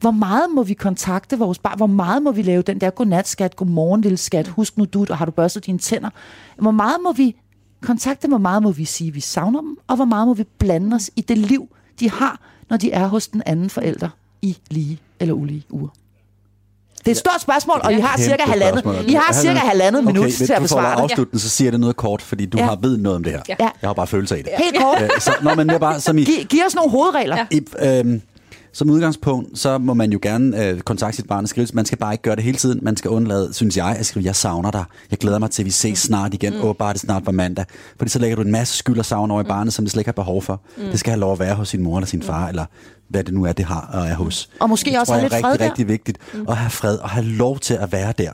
Hvor meget må vi kontakte vores barn? Hvor meget må vi lave den der godnat, skat, godmorgen, lille skat, husk nu du, og har du børstet dine tænder? Hvor meget må vi kontakte, hvor meget må vi sige, vi savner dem, og hvor meget må vi blande os i det liv, de har, når de er hos den anden forælder i lige eller ulige uger? Det er et stort spørgsmål, og I har cirka halvandet, I har cirka halvandet okay, minut til at besvare det. afslutte så siger det noget kort, fordi du ja. har ved noget om det her. Ja. Jeg har bare følelse af det. Helt kort. Øh, så, nå, men jeg bare, som I, Giv, giv os nogle hovedregler. Ja. I, øhm, som udgangspunkt, så må man jo gerne øh, kontakte sit barn og skrive. Man skal bare ikke gøre det hele tiden. Man skal undlade, synes jeg, at skrive, jeg savner dig. Jeg glæder mig til, at vi ses snart igen. Mm. Åh, bare det snart var mandag. Fordi så lægger du en masse skyld og savn over i mm. barnet, som det slet ikke har behov for. Mm. Det skal have lov at være hos sin mor eller sin far, mm. eller hvad det nu er, det har og er hos. Og måske det også have lidt fred rigtig, der. rigtig vigtigt mm. at have fred og have lov til at være der.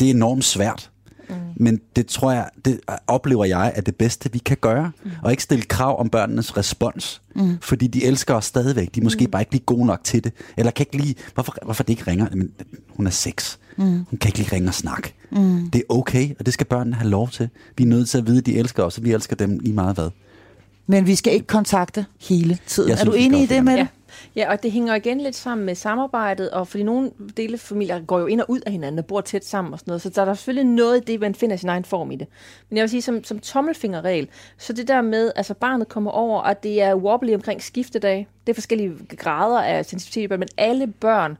Det er enormt svært. Mm. Men det tror jeg, det oplever jeg, er det bedste, vi kan gøre. Mm. Og ikke stille krav om børnenes respons. Mm. Fordi de elsker os stadigvæk. De er måske mm. bare ikke lige gode nok til det. Eller kan ikke lige, hvorfor, hvorfor det ikke ringer? Men, hun er seks. Mm. Hun kan ikke lige ringe og snakke. Mm. Det er okay, og det skal børnene have lov til. Vi er nødt til at vide, at de elsker os, og vi elsker dem lige meget hvad. Men vi skal ikke kontakte hele tiden. Jeg er synes, du enig i det med det? Ja. Ja, og det hænger igen lidt sammen med samarbejdet, og fordi nogle dele familier går jo ind og ud af hinanden og bor tæt sammen og sådan noget, så der er der selvfølgelig noget i det, man finder sin egen form i det. Men jeg vil sige, som, som tommelfingerregel, så det der med, altså barnet kommer over, og det er wobbly omkring skiftedag, det er forskellige grader af sensitivitet, men alle børn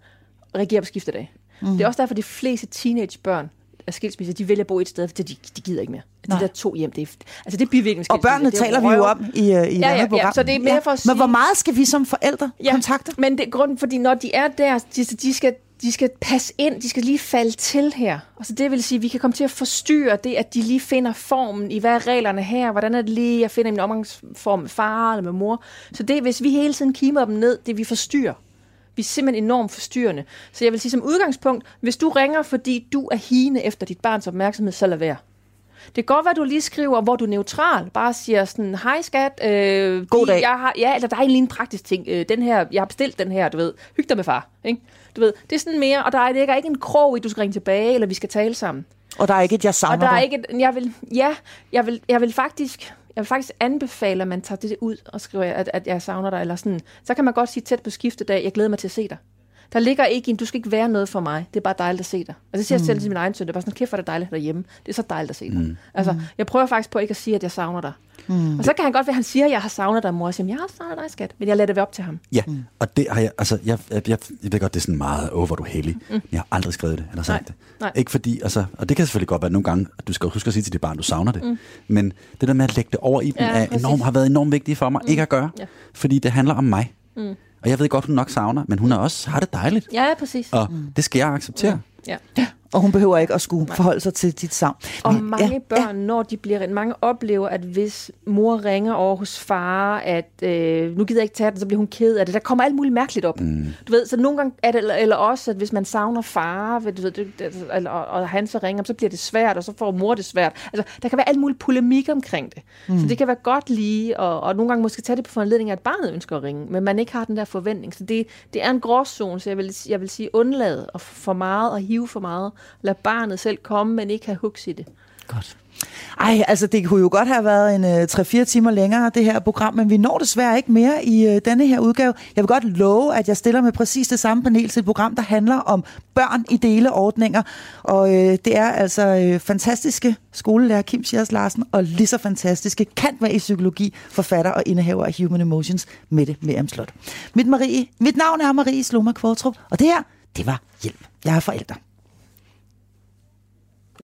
reagerer på skiftedag. Mm. Det er også derfor, de fleste teenagebørn af skilsmisse, de vælger at bo et sted, for de, de gider ikke mere. Nej. De der to hjem, det er, altså det er bivirkning Og børnene det taler vi jo om i, uh, i ja, ja, program. Ja, så det er mere for at sige, Men hvor meget skal vi som forældre ja, kontakte? Men det er grunden, fordi når de er der, de, de skal de skal passe ind, de skal lige falde til her. Altså det vil sige, at vi kan komme til at forstyrre det, at de lige finder formen i, hvad er reglerne her, hvordan er det lige, jeg finder min omgangsform med far eller med mor. Så det, hvis vi hele tiden kimer dem ned, det vi forstyrrer. Vi er simpelthen enormt forstyrrende. Så jeg vil sige som udgangspunkt, hvis du ringer, fordi du er hine efter dit barns opmærksomhed, så lad være. Det kan godt være, at du lige skriver, hvor du er neutral. Bare siger sådan, hej skat. Øh, God dag. Jeg har, ja, eller der er en lille praktisk ting. Øh, den her, jeg har bestilt den her, du ved. Hyg dig med far. Ikke? Du ved, det er sådan mere, og der er, der er ikke en krog i, du skal ringe tilbage, eller vi skal tale sammen. Og der er ikke et, jeg savner Og der er dig. ikke et, jeg vil, ja, jeg vil, jeg vil faktisk, jeg vil faktisk anbefale, at man tager det ud og skriver, at, at jeg savner dig, eller sådan. Så kan man godt sige tæt på skiftedag, jeg glæder mig til at se dig. Der ligger ikke en, du skal ikke være noget for mig. Det er bare dejligt at se dig. Og det siger jeg selv til min egen søn. Det er bare sådan, kæft, hvor er det dejligt derhjemme. Det er så dejligt at se dig. Mm. Altså, jeg prøver faktisk på ikke at sige, at jeg savner dig. Mm. Og så kan han godt være, at han siger, at jeg har savnet dig, mor. Og siger, jeg har savnet dig, skat. Men jeg lader det være op til ham. Ja, mm. og det har jeg, altså, jeg, jeg, jeg, jeg ved godt, det er sådan meget, åh, hvor er du heldig. Mm. Jeg har aldrig skrevet det, eller sagt Nej, det. nej. Ikke fordi, altså, og det kan selvfølgelig godt være nogle gange, at du skal huske at sige til dit barn, du savner det. Mm. Men det der med at lægge det over i dem, Ja, er enormt, har været enormt vigtigt for mig mm. ikke at gøre. Ja. Fordi det handler om mig. Mm. Og jeg ved godt, hun nok savner, men hun er også har det dejligt. Ja, præcis. Og det skal jeg acceptere. Ja. Og hun behøver ikke at skulle forholde sig til dit savn. Og Men- mange ja, børn, når de bliver mange oplever, at hvis mor ringer over hos far, at øh, nu gider jeg ikke tage den, så bliver hun ked af det. Der kommer alt muligt mærkeligt op. Mm. Du ved, så nogle gange er det, eller, eller også, at hvis man savner far, du ved, det, eller, og, han så ringer, så bliver det svært, og så får mor det svært. Altså, der kan være alt muligt polemik omkring det. Mm. Så det kan være godt lige, og, og nogle gange måske tage det på foranledning af, at barnet ønsker at ringe, men man ikke har den der forventning. Så det, det er en gråzone, så jeg vil, jeg vil sige undlade og for meget og hive for meget lade barnet selv komme, men ikke have hugs i det. Godt. Ej, altså det kunne jo godt have været en øh, 3-4 timer længere, det her program, men vi når desværre ikke mere i øh, denne her udgave. Jeg vil godt love, at jeg stiller med præcis det samme panel til et program, der handler om børn i deleordninger. Og øh, det er altså øh, fantastiske skolelærer Kim Schiers Larsen, og lige så fantastiske kan være i psykologi, forfatter og indehaver af Human Emotions, Mette Miriam Slot. Mit, Marie, mit navn er Marie Sloma Kvartrup, og det her, det var Hjælp. Jeg er forælder.